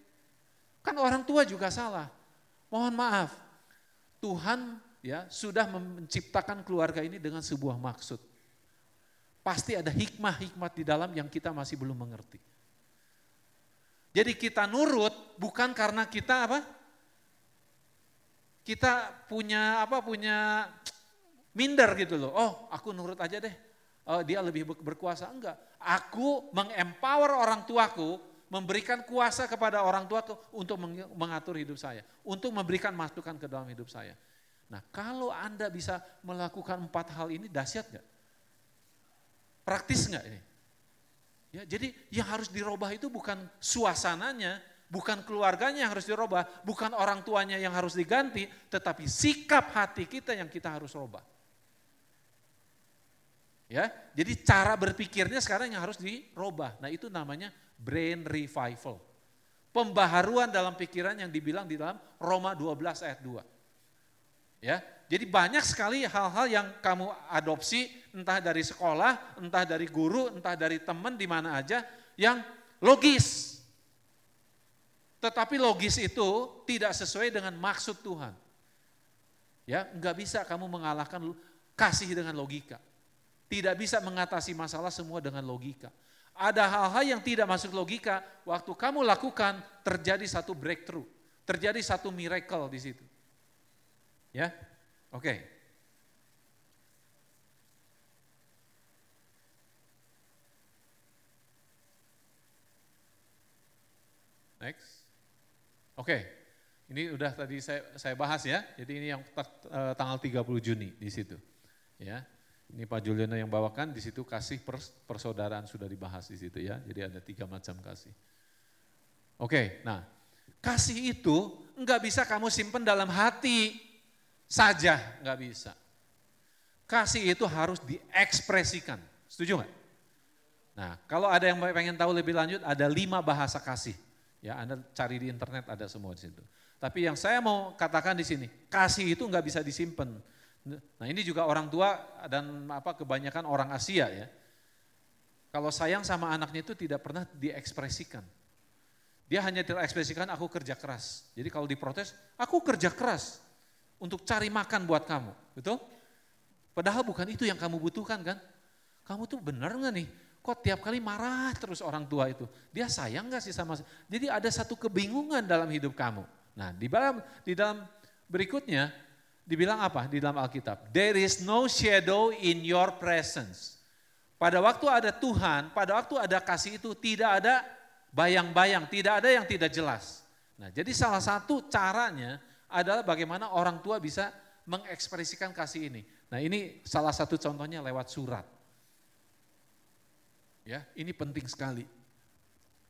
Kan orang tua juga salah. Mohon maaf, Tuhan ya sudah menciptakan keluarga ini dengan sebuah maksud. Pasti ada hikmah-hikmat di dalam yang kita masih belum mengerti. Jadi kita nurut bukan karena kita apa? Kita punya apa? Punya minder gitu loh. Oh, aku nurut aja deh. Oh, dia lebih berkuasa enggak? Aku mengempower orang tuaku, memberikan kuasa kepada orang tuaku untuk mengatur hidup saya, untuk memberikan masukan ke dalam hidup saya. Nah, kalau Anda bisa melakukan empat hal ini dahsyat enggak? Praktis nggak ini? Ya, jadi yang harus dirubah itu bukan suasananya, bukan keluarganya yang harus dirubah, bukan orang tuanya yang harus diganti, tetapi sikap hati kita yang kita harus rubah. Ya, jadi cara berpikirnya sekarang yang harus dirubah. Nah, itu namanya brain revival. Pembaharuan dalam pikiran yang dibilang di dalam Roma 12 ayat 2. Ya, jadi banyak sekali hal-hal yang kamu adopsi entah dari sekolah, entah dari guru, entah dari teman di mana aja yang logis. Tetapi logis itu tidak sesuai dengan maksud Tuhan. Ya, enggak bisa kamu mengalahkan kasih dengan logika. Tidak bisa mengatasi masalah semua dengan logika. Ada hal-hal yang tidak masuk logika, waktu kamu lakukan terjadi satu breakthrough, terjadi satu miracle di situ. Ya, Oke. Okay. Next. Oke. Okay. Ini udah tadi saya saya bahas ya. Jadi ini yang uh, tanggal 30 Juni di situ. Ya. Ini Pak Juliana yang bawakan di situ kasih pers, persaudaraan sudah dibahas di situ ya. Jadi ada tiga macam kasih. Oke, nah kasih itu enggak bisa kamu simpen dalam hati saja, nggak bisa. Kasih itu harus diekspresikan. Setuju nggak? Nah, kalau ada yang pengen tahu lebih lanjut, ada lima bahasa kasih. Ya, Anda cari di internet ada semua di situ. Tapi yang saya mau katakan di sini, kasih itu nggak bisa disimpan. Nah, ini juga orang tua dan apa kebanyakan orang Asia ya. Kalau sayang sama anaknya itu tidak pernah diekspresikan. Dia hanya terekspresikan aku kerja keras. Jadi kalau diprotes, aku kerja keras untuk cari makan buat kamu. Betul? Padahal bukan itu yang kamu butuhkan kan? Kamu tuh benar nggak nih? Kok tiap kali marah terus orang tua itu? Dia sayang nggak sih sama? Jadi ada satu kebingungan dalam hidup kamu. Nah di dalam di dalam berikutnya dibilang apa di dalam Alkitab? There is no shadow in your presence. Pada waktu ada Tuhan, pada waktu ada kasih itu tidak ada bayang-bayang, tidak ada yang tidak jelas. Nah, jadi salah satu caranya adalah bagaimana orang tua bisa mengekspresikan kasih ini. Nah, ini salah satu contohnya lewat surat. Ya, ini penting sekali.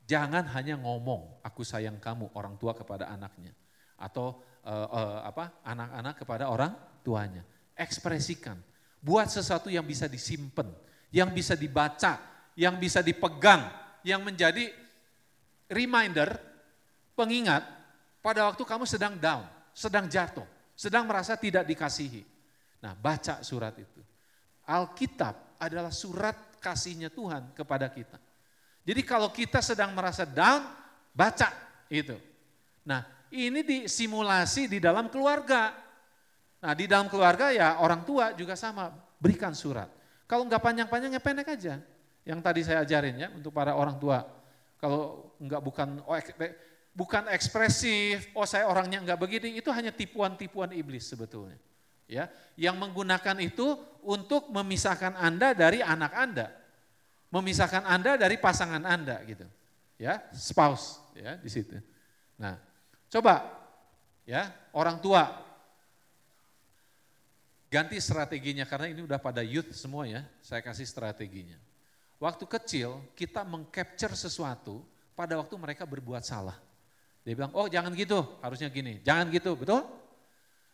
Jangan hanya ngomong aku sayang kamu orang tua kepada anaknya atau uh, uh, apa anak-anak kepada orang tuanya. Ekspresikan. Buat sesuatu yang bisa disimpan, yang bisa dibaca, yang bisa dipegang, yang menjadi reminder, pengingat pada waktu kamu sedang down, sedang jatuh, sedang merasa tidak dikasihi. Nah, baca surat itu. Alkitab adalah surat kasihnya Tuhan kepada kita. Jadi kalau kita sedang merasa down, baca itu. Nah ini disimulasi di dalam keluarga. Nah di dalam keluarga ya orang tua juga sama, berikan surat. Kalau nggak panjang-panjang ya pendek aja. Yang tadi saya ajarin ya untuk para orang tua. Kalau nggak bukan oh, bukan ekspresif, oh saya orangnya nggak begini, itu hanya tipuan-tipuan iblis sebetulnya ya yang menggunakan itu untuk memisahkan Anda dari anak Anda. Memisahkan Anda dari pasangan Anda gitu. Ya, spouse ya di situ. Nah, coba ya orang tua ganti strateginya karena ini udah pada youth semua ya. Saya kasih strateginya. Waktu kecil kita mengcapture sesuatu pada waktu mereka berbuat salah. Dia bilang, "Oh, jangan gitu, harusnya gini." Jangan gitu, betul?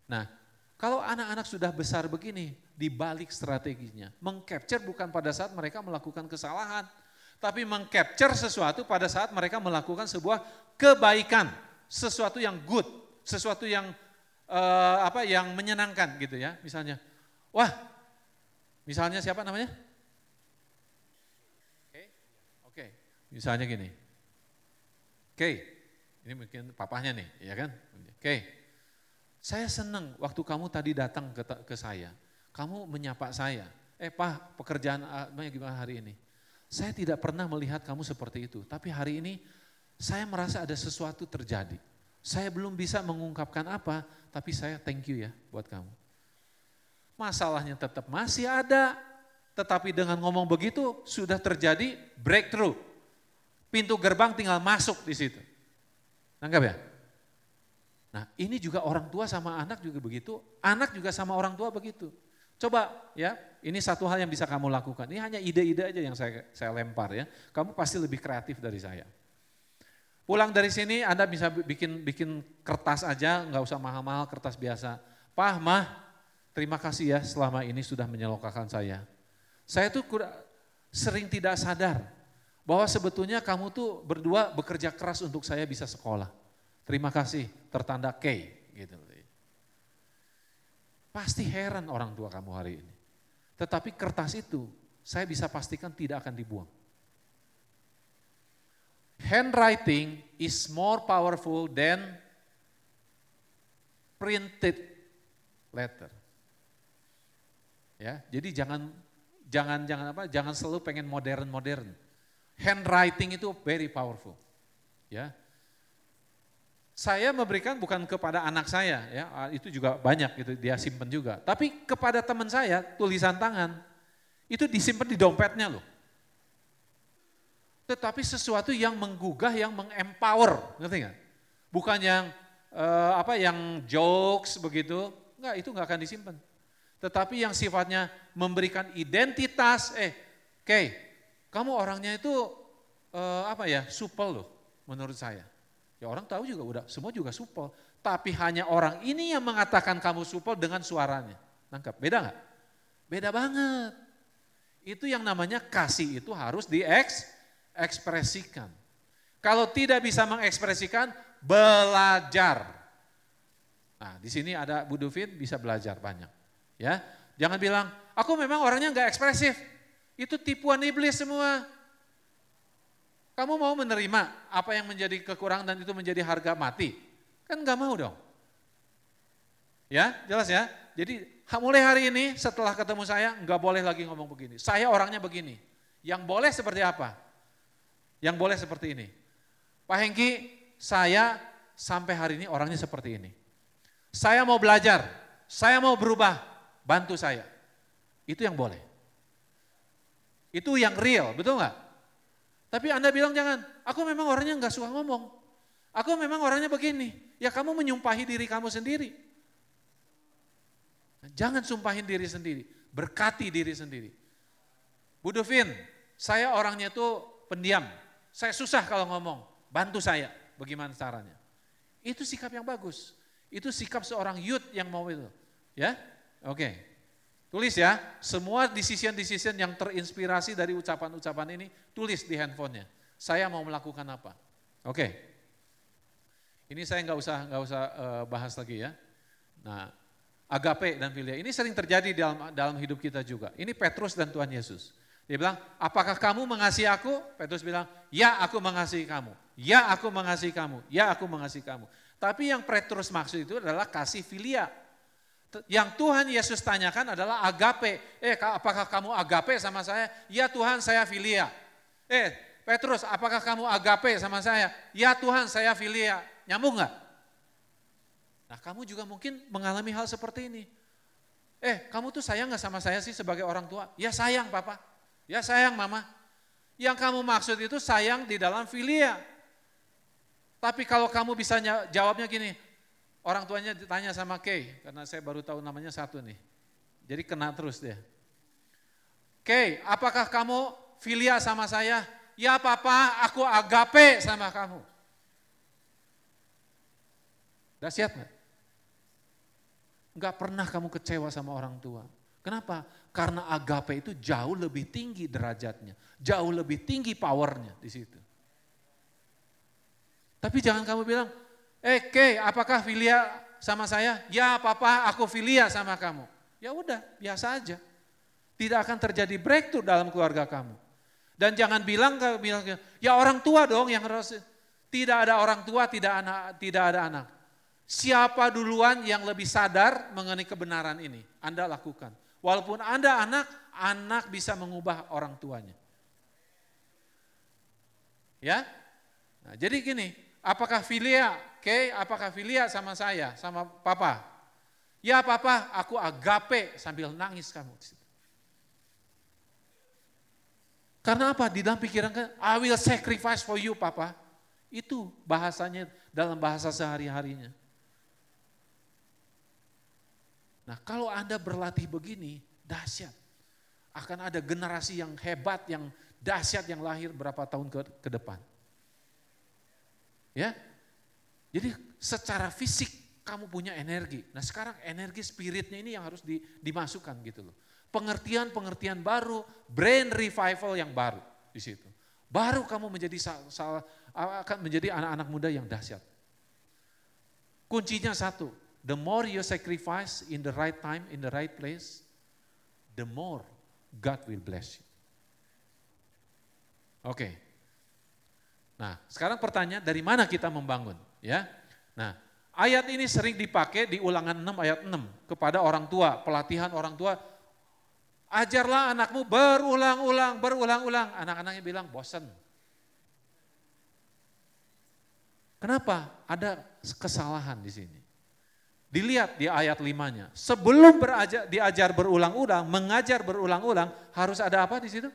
Nah, kalau anak-anak sudah besar begini, dibalik strateginya. Mengcapture bukan pada saat mereka melakukan kesalahan, tapi mengcapture sesuatu pada saat mereka melakukan sebuah kebaikan, sesuatu yang good, sesuatu yang uh, apa yang menyenangkan gitu ya. Misalnya, wah, misalnya siapa namanya? Oke, okay. Okay. Misalnya gini, oke, okay. ini mungkin papahnya nih, ya kan? Oke, okay. Saya senang waktu kamu tadi datang ke, ke saya. Kamu menyapa saya. Eh pak, pekerjaan gimana hari ini? Saya tidak pernah melihat kamu seperti itu. Tapi hari ini saya merasa ada sesuatu terjadi. Saya belum bisa mengungkapkan apa, tapi saya thank you ya buat kamu. Masalahnya tetap masih ada, tetapi dengan ngomong begitu sudah terjadi breakthrough. Pintu gerbang tinggal masuk di situ. Nanggap ya? Nah ini juga orang tua sama anak juga begitu, anak juga sama orang tua begitu. Coba ya, ini satu hal yang bisa kamu lakukan. Ini hanya ide-ide aja yang saya, saya lempar ya. Kamu pasti lebih kreatif dari saya. Pulang dari sini Anda bisa bikin bikin kertas aja, nggak usah mahal-mahal, kertas biasa. Pah, mah, terima kasih ya selama ini sudah menyelokakan saya. Saya tuh sering tidak sadar bahwa sebetulnya kamu tuh berdua bekerja keras untuk saya bisa sekolah. Terima kasih, tertanda K. Gitu. Pasti heran orang tua kamu hari ini. Tetapi kertas itu saya bisa pastikan tidak akan dibuang. Handwriting is more powerful than printed letter. Ya, jadi jangan jangan jangan apa? Jangan selalu pengen modern-modern. Handwriting itu very powerful. Ya, saya memberikan bukan kepada anak saya ya ah, itu juga banyak itu dia simpen juga tapi kepada teman saya tulisan tangan itu disimpan di dompetnya loh tetapi sesuatu yang menggugah yang mengempower ngerti nggak bukan yang uh, apa yang jokes begitu nggak itu nggak akan disimpan tetapi yang sifatnya memberikan identitas eh oke kamu orangnya itu uh, apa ya supel loh menurut saya Ya orang tahu juga udah, semua juga supel. Tapi hanya orang ini yang mengatakan kamu supel dengan suaranya. Nangkap, beda nggak? Beda banget. Itu yang namanya kasih itu harus diekspresikan. Kalau tidak bisa mengekspresikan, belajar. Nah, di sini ada Bu Duvin bisa belajar banyak. Ya, jangan bilang aku memang orangnya nggak ekspresif. Itu tipuan iblis semua. Kamu mau menerima apa yang menjadi kekurangan dan itu menjadi harga mati? Kan nggak mau dong. Ya, jelas ya. Jadi mulai hari ini setelah ketemu saya nggak boleh lagi ngomong begini. Saya orangnya begini. Yang boleh seperti apa? Yang boleh seperti ini. Pak Hengki, saya sampai hari ini orangnya seperti ini. Saya mau belajar, saya mau berubah, bantu saya. Itu yang boleh. Itu yang real, betul nggak? Tapi Anda bilang jangan, aku memang orangnya nggak suka ngomong. Aku memang orangnya begini. Ya kamu menyumpahi diri kamu sendiri. Jangan sumpahin diri sendiri, berkati diri sendiri. Bu Dovin, saya orangnya itu pendiam. Saya susah kalau ngomong, bantu saya. Bagaimana caranya? Itu sikap yang bagus. Itu sikap seorang youth yang mau itu. Ya, oke. Tulis ya, semua decision-decision yang terinspirasi dari ucapan-ucapan ini, tulis di handphonenya. Saya mau melakukan apa? Oke. Ini saya nggak usah nggak usah uh, bahas lagi ya. Nah, agape dan filia ini sering terjadi dalam dalam hidup kita juga. Ini Petrus dan Tuhan Yesus. Dia bilang, apakah kamu mengasihi aku? Petrus bilang, ya aku mengasihi kamu. Ya aku mengasihi kamu. Ya aku mengasihi kamu. Tapi yang Petrus maksud itu adalah kasih filia yang Tuhan Yesus tanyakan adalah agape. Eh, apakah kamu agape sama saya? Ya Tuhan, saya filia. Eh, Petrus, apakah kamu agape sama saya? Ya Tuhan, saya filia. Nyambung nggak? Nah, kamu juga mungkin mengalami hal seperti ini. Eh, kamu tuh sayang nggak sama saya sih sebagai orang tua? Ya sayang, Papa. Ya sayang, Mama. Yang kamu maksud itu sayang di dalam filia. Tapi kalau kamu bisa jawabnya gini, Orang tuanya ditanya sama Kay, karena saya baru tahu namanya satu nih. Jadi kena terus dia. Kay, apakah kamu filia sama saya? Ya papa, aku agape sama kamu. Dahsyat nggak? Enggak pernah kamu kecewa sama orang tua. Kenapa? Karena agape itu jauh lebih tinggi derajatnya, jauh lebih tinggi powernya di situ. Tapi jangan kamu bilang, Eh, Kay, apakah filia sama saya? Ya, papa, aku filia sama kamu. Ya udah, biasa aja. Tidak akan terjadi breakthrough dalam keluarga kamu. Dan jangan bilang ke bilang ya orang tua dong yang harus tidak ada orang tua, tidak anak, tidak ada anak. Siapa duluan yang lebih sadar mengenai kebenaran ini? Anda lakukan. Walaupun Anda anak, anak bisa mengubah orang tuanya. Ya? Nah, jadi gini, apakah filia Oke, apakah filia sama saya, sama papa? Ya papa, aku agape sambil nangis kamu. Karena apa? Di dalam pikiran kan, I will sacrifice for you papa. Itu bahasanya dalam bahasa sehari-harinya. Nah kalau Anda berlatih begini, dahsyat. Akan ada generasi yang hebat, yang dahsyat yang lahir berapa tahun ke, ke depan. Ya, jadi secara fisik kamu punya energi. Nah sekarang energi spiritnya ini yang harus di, dimasukkan gitu loh. Pengertian-pengertian baru, brain revival yang baru di situ. Baru kamu menjadi salah, akan menjadi anak-anak muda yang dahsyat. Kuncinya satu, the more you sacrifice in the right time, in the right place, the more God will bless you. Oke. Okay. Nah, sekarang pertanyaan dari mana kita membangun? Ya. Nah, ayat ini sering dipakai di ulangan 6 ayat 6 kepada orang tua, pelatihan orang tua. Ajarlah anakmu berulang-ulang, berulang-ulang. Anak-anaknya bilang bosan. Kenapa? Ada kesalahan di sini. Dilihat di ayat limanya. Sebelum berajar, diajar berulang-ulang, mengajar berulang-ulang, harus ada apa di situ?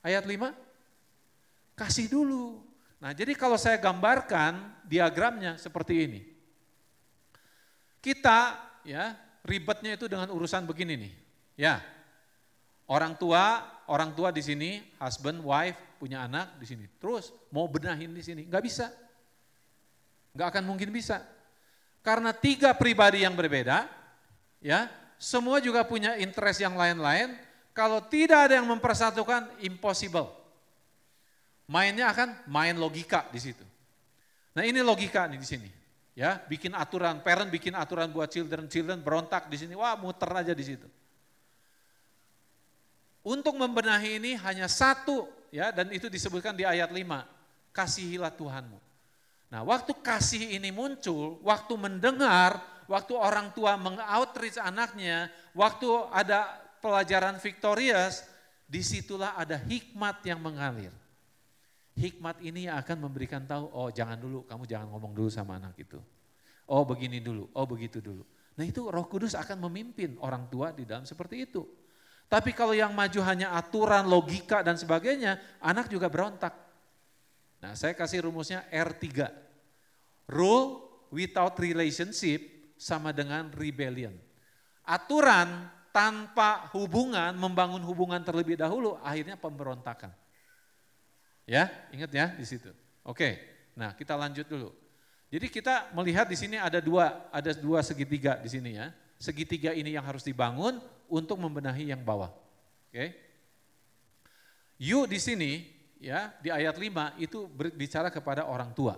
Ayat 5? Kasih dulu. Nah, jadi kalau saya gambarkan diagramnya seperti ini. Kita ya ribetnya itu dengan urusan begini nih. Ya. Orang tua, orang tua di sini, husband, wife, punya anak di sini. Terus mau benahin di sini, nggak bisa. Nggak akan mungkin bisa. Karena tiga pribadi yang berbeda, ya, semua juga punya interest yang lain-lain. Kalau tidak ada yang mempersatukan, impossible. Mainnya akan main logika di situ. Nah ini logika nih di sini. Ya, bikin aturan, parent bikin aturan buat children, children berontak di sini, wah muter aja di situ. Untuk membenahi ini hanya satu ya dan itu disebutkan di ayat 5. Kasihilah Tuhanmu. Nah, waktu kasih ini muncul, waktu mendengar, waktu orang tua mengoutreach anaknya, waktu ada pelajaran victorious, di situlah ada hikmat yang mengalir. Hikmat ini akan memberikan tahu, oh jangan dulu, kamu jangan ngomong dulu sama anak itu. Oh begini dulu, oh begitu dulu. Nah itu roh kudus akan memimpin orang tua di dalam seperti itu. Tapi kalau yang maju hanya aturan, logika dan sebagainya, anak juga berontak. Nah saya kasih rumusnya R3. Rule without relationship sama dengan rebellion. Aturan tanpa hubungan, membangun hubungan terlebih dahulu, akhirnya pemberontakan. Ya, ingat ya di situ. Oke, nah kita lanjut dulu. Jadi kita melihat di sini ada dua, ada dua segitiga di sini ya. Segitiga ini yang harus dibangun untuk membenahi yang bawah. Oke. You di sini ya di ayat 5 itu berbicara kepada orang tua.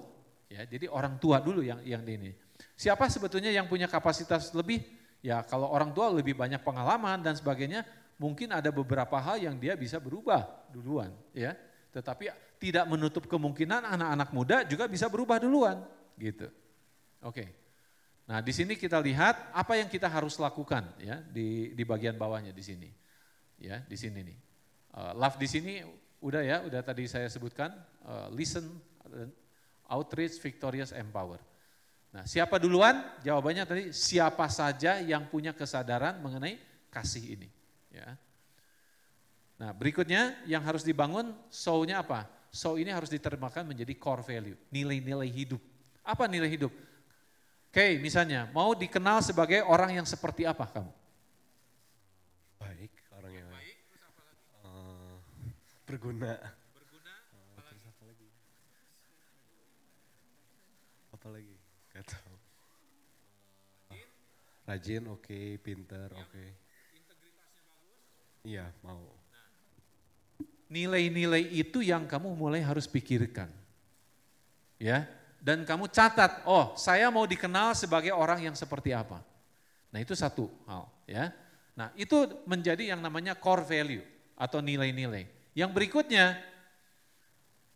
Ya, jadi orang tua dulu yang yang ini. Siapa sebetulnya yang punya kapasitas lebih? Ya kalau orang tua lebih banyak pengalaman dan sebagainya, mungkin ada beberapa hal yang dia bisa berubah duluan. Ya, tetapi tidak menutup kemungkinan anak-anak muda juga bisa berubah duluan, gitu. Oke. Nah, di sini kita lihat apa yang kita harus lakukan ya di di bagian bawahnya di sini. Ya, di sini nih. Uh, love di sini udah ya, udah tadi saya sebutkan uh, listen, outreach, victorious, empower. Nah, siapa duluan? Jawabannya tadi siapa saja yang punya kesadaran mengenai kasih ini, ya. Nah berikutnya yang harus dibangun show-nya apa? Show ini harus diterjemahkan menjadi core value, nilai-nilai hidup. Apa nilai hidup? Oke misalnya mau dikenal sebagai orang yang seperti apa kamu? Baik, orang yang baik. Uh, berguna. Berguna. Uh, terus apa lagi? Apa lagi? Gak tahu. Rajin, oke, okay. pinter, oke. Okay. Iya, mau nilai-nilai itu yang kamu mulai harus pikirkan. Ya, dan kamu catat, oh saya mau dikenal sebagai orang yang seperti apa. Nah itu satu hal ya. Nah itu menjadi yang namanya core value atau nilai-nilai. Yang berikutnya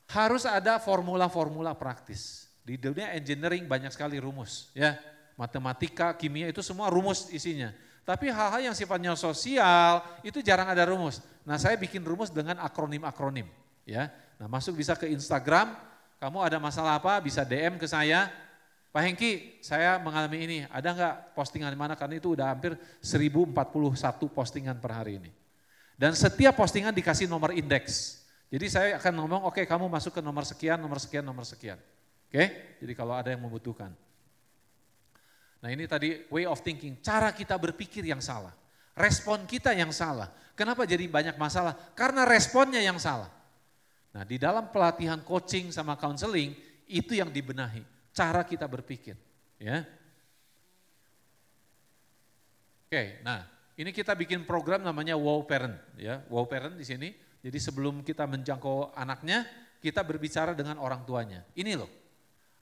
harus ada formula-formula praktis. Di dunia engineering banyak sekali rumus ya. Matematika, kimia itu semua rumus isinya. Tapi hal-hal yang sifatnya sosial itu jarang ada rumus. Nah saya bikin rumus dengan akronim-akronim. ya. Nah masuk bisa ke Instagram, kamu ada masalah apa bisa DM ke saya. Pak Hengki, saya mengalami ini, ada nggak postingan di mana? Karena itu udah hampir 1041 postingan per hari ini. Dan setiap postingan dikasih nomor indeks. Jadi saya akan ngomong, oke okay, kamu masuk ke nomor sekian, nomor sekian, nomor sekian. Oke, okay? jadi kalau ada yang membutuhkan. Nah ini tadi way of thinking, cara kita berpikir yang salah. Respon kita yang salah. Kenapa jadi banyak masalah? Karena responnya yang salah. Nah di dalam pelatihan coaching sama counseling itu yang dibenahi. Cara kita berpikir. Ya. Oke, nah ini kita bikin program namanya Wow Parent. Ya, wow Parent di sini. Jadi sebelum kita menjangkau anaknya, kita berbicara dengan orang tuanya. Ini loh,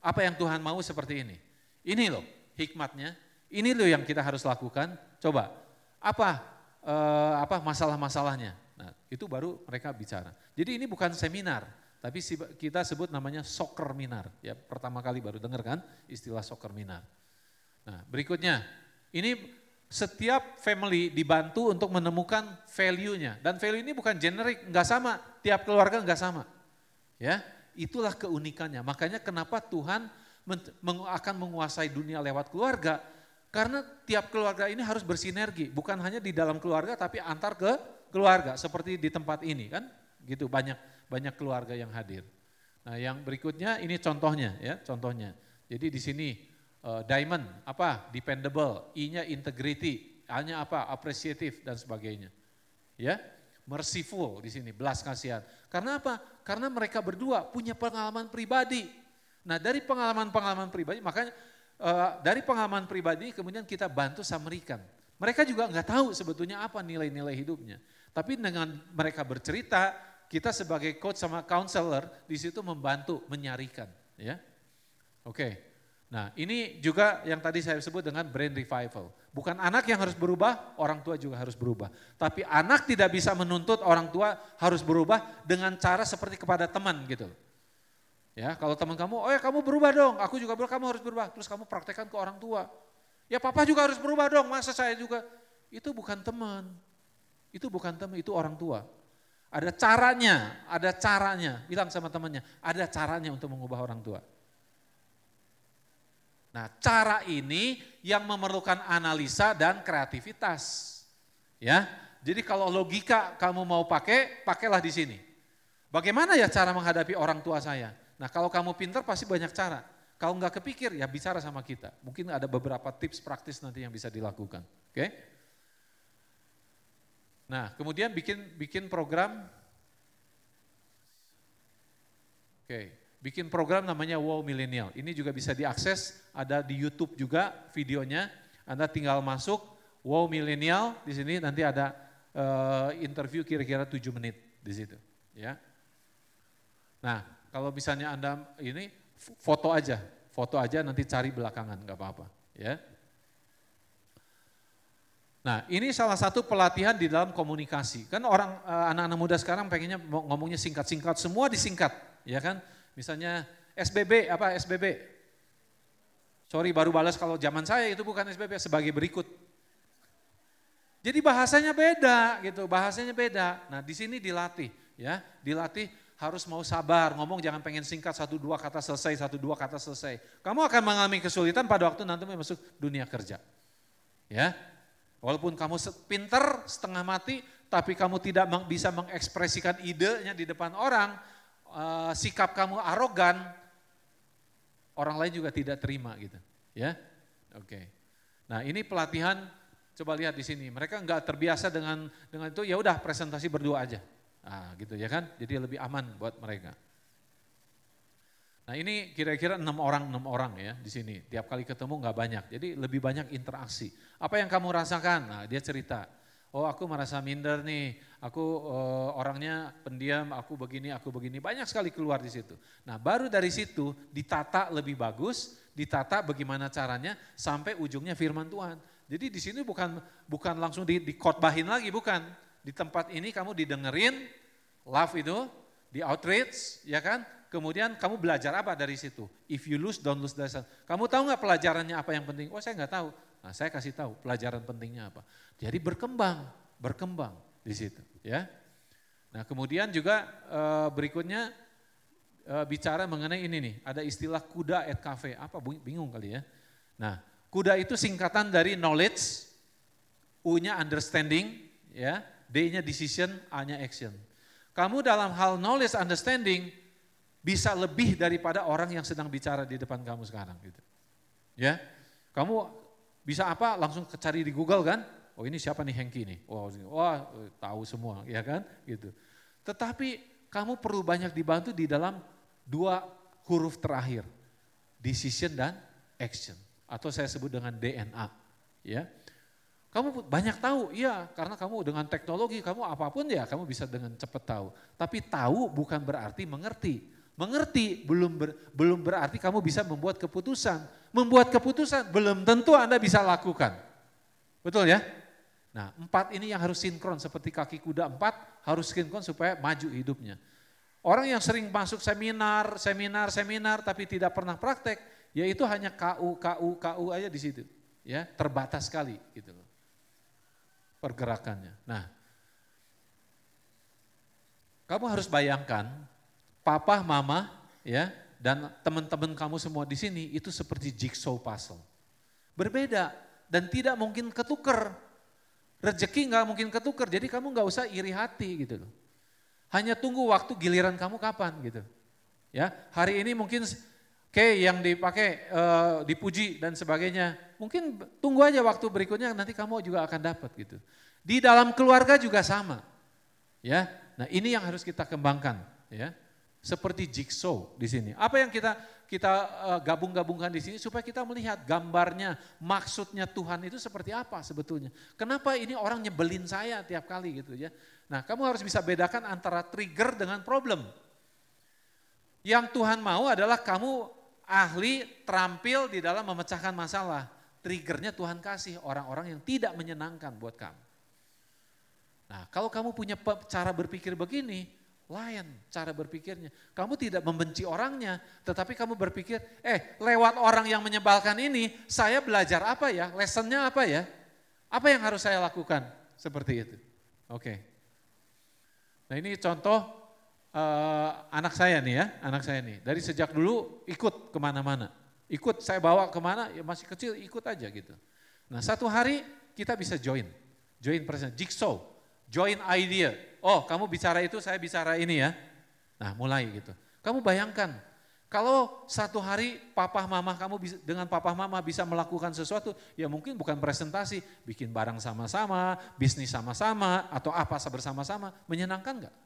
apa yang Tuhan mau seperti ini. Ini loh hikmatnya. Ini loh yang kita harus lakukan. Coba apa uh, apa masalah-masalahnya. Nah, itu baru mereka bicara. Jadi ini bukan seminar, tapi kita sebut namanya soccer minar. Ya, pertama kali baru dengar kan istilah soccer minar. Nah, berikutnya ini setiap family dibantu untuk menemukan value-nya dan value ini bukan generik, nggak sama, tiap keluarga nggak sama. Ya, itulah keunikannya. Makanya kenapa Tuhan akan menguasai dunia lewat keluarga karena tiap keluarga ini harus bersinergi, bukan hanya di dalam keluarga tapi antar ke keluarga seperti di tempat ini kan, gitu banyak banyak keluarga yang hadir. Nah, yang berikutnya ini contohnya ya, contohnya. Jadi di sini uh, diamond apa? dependable, I-nya integrity, A-nya apa? appreciative dan sebagainya. Ya, merciful di sini, belas kasihan. Karena apa? Karena mereka berdua punya pengalaman pribadi. Nah, dari pengalaman-pengalaman pribadi makanya uh, dari pengalaman pribadi kemudian kita bantu Samaritan. Mereka juga nggak tahu sebetulnya apa nilai-nilai hidupnya. Tapi dengan mereka bercerita, kita sebagai coach sama counselor di situ membantu menyarikan, ya. Oke. Nah, ini juga yang tadi saya sebut dengan brain revival. Bukan anak yang harus berubah, orang tua juga harus berubah. Tapi anak tidak bisa menuntut orang tua harus berubah dengan cara seperti kepada teman gitu. Ya, kalau teman kamu, oh ya kamu berubah dong, aku juga berubah, kamu harus berubah. Terus kamu praktekkan ke orang tua. Ya papa juga harus berubah dong, masa saya juga. Itu bukan teman, itu bukan teman, itu orang tua. Ada caranya, ada caranya. Bilang sama temannya, ada caranya untuk mengubah orang tua. Nah cara ini yang memerlukan analisa dan kreativitas. Ya, jadi kalau logika kamu mau pakai, pakailah di sini. Bagaimana ya cara menghadapi orang tua saya? Nah kalau kamu pintar pasti banyak cara. Kalau nggak kepikir ya bicara sama kita. Mungkin ada beberapa tips praktis nanti yang bisa dilakukan. Oke? Nah kemudian bikin bikin program. Oke, bikin program namanya Wow Millennial. Ini juga bisa diakses, ada di YouTube juga videonya. Anda tinggal masuk Wow Millennial di sini nanti ada uh, interview kira-kira 7 menit di situ, ya. Nah, kalau misalnya Anda ini foto aja, foto aja nanti cari belakangan, nggak apa-apa. Ya. Nah ini salah satu pelatihan di dalam komunikasi. Kan orang eh, anak-anak muda sekarang pengennya ngomongnya singkat-singkat, semua disingkat, ya kan? Misalnya SBB apa SBB? Sorry baru balas kalau zaman saya itu bukan SBB sebagai berikut. Jadi bahasanya beda gitu, bahasanya beda. Nah di sini dilatih, ya, dilatih harus mau sabar, ngomong jangan pengen singkat satu dua kata selesai, satu dua kata selesai. Kamu akan mengalami kesulitan pada waktu nanti masuk dunia kerja. Ya, walaupun kamu pinter setengah mati, tapi kamu tidak bisa mengekspresikan idenya di depan orang, uh, sikap kamu arogan, orang lain juga tidak terima gitu. Ya, oke. Okay. Nah ini pelatihan, coba lihat di sini. Mereka nggak terbiasa dengan dengan itu, ya udah presentasi berdua aja. Nah, gitu ya kan? Jadi lebih aman buat mereka. Nah ini kira-kira enam orang enam orang ya di sini. Tiap kali ketemu nggak banyak. Jadi lebih banyak interaksi. Apa yang kamu rasakan? Nah dia cerita. Oh aku merasa minder nih. Aku uh, orangnya pendiam. Aku begini, aku begini. Banyak sekali keluar di situ. Nah baru dari situ ditata lebih bagus. Ditata bagaimana caranya sampai ujungnya firman Tuhan. Jadi di sini bukan bukan langsung di, dikotbahin lagi, bukan di tempat ini kamu didengerin, love itu, di outreach, ya kan? Kemudian kamu belajar apa dari situ? If you lose, don't lose the lesson. Kamu tahu nggak pelajarannya apa yang penting? Oh saya nggak tahu. Nah saya kasih tahu pelajaran pentingnya apa. Jadi berkembang, berkembang di situ, ya. Nah kemudian juga e, berikutnya e, bicara mengenai ini nih, ada istilah kuda at cafe. Apa bingung kali ya? Nah kuda itu singkatan dari knowledge, U-nya understanding, ya, D-nya decision, A-nya action. Kamu dalam hal knowledge understanding bisa lebih daripada orang yang sedang bicara di depan kamu sekarang gitu. Ya. Kamu bisa apa? Langsung cari di Google kan? Oh ini siapa nih Hengki nih? Wah tahu semua ya kan? Gitu. Tetapi kamu perlu banyak dibantu di dalam dua huruf terakhir. Decision dan action atau saya sebut dengan DNA, ya. Kamu banyak tahu, iya karena kamu dengan teknologi, kamu apa pun ya kamu bisa dengan cepat tahu. Tapi tahu bukan berarti mengerti. Mengerti belum ber, belum berarti kamu bisa membuat keputusan. Membuat keputusan belum tentu Anda bisa lakukan. Betul ya? Nah empat ini yang harus sinkron seperti kaki kuda empat harus sinkron supaya maju hidupnya. Orang yang sering masuk seminar, seminar, seminar tapi tidak pernah praktek, yaitu hanya KU, KU, KU aja di situ. Ya, terbatas sekali gitu loh pergerakannya. Nah, kamu harus bayangkan papa, mama, ya, dan teman-teman kamu semua di sini itu seperti jigsaw puzzle. Berbeda dan tidak mungkin ketuker. Rezeki nggak mungkin ketuker, jadi kamu nggak usah iri hati gitu loh. Hanya tunggu waktu giliran kamu kapan gitu. Ya, hari ini mungkin Oke, yang dipakai uh, dipuji dan sebagainya. Mungkin tunggu aja waktu berikutnya nanti kamu juga akan dapat gitu. Di dalam keluarga juga sama. Ya. Nah, ini yang harus kita kembangkan ya. Seperti jigsaw di sini. Apa yang kita kita eh, gabung-gabungkan di sini supaya kita melihat gambarnya, maksudnya Tuhan itu seperti apa sebetulnya. Kenapa ini orang nyebelin saya tiap kali gitu ya. Nah, kamu harus bisa bedakan antara trigger dengan problem. Yang Tuhan mau adalah kamu ahli, terampil di dalam memecahkan masalah. Triggernya Tuhan kasih orang-orang yang tidak menyenangkan buat kamu. Nah kalau kamu punya cara berpikir begini, lain cara berpikirnya. Kamu tidak membenci orangnya, tetapi kamu berpikir, eh lewat orang yang menyebalkan ini, saya belajar apa ya, lessonnya apa ya, apa yang harus saya lakukan, seperti itu. Oke. Nah ini contoh uh, anak saya nih ya, anak saya nih. Dari sejak dulu ikut ke mana-mana. Ikut, saya bawa ke mana, ya masih kecil ikut aja gitu. Nah satu hari kita bisa join. Join present, jigsaw, join idea. Oh kamu bicara itu, saya bicara ini ya. Nah mulai gitu. Kamu bayangkan, kalau satu hari papa mama kamu bisa, dengan papa mama bisa melakukan sesuatu, ya mungkin bukan presentasi, bikin barang sama-sama, bisnis sama-sama, atau apa bersama-sama, menyenangkan nggak?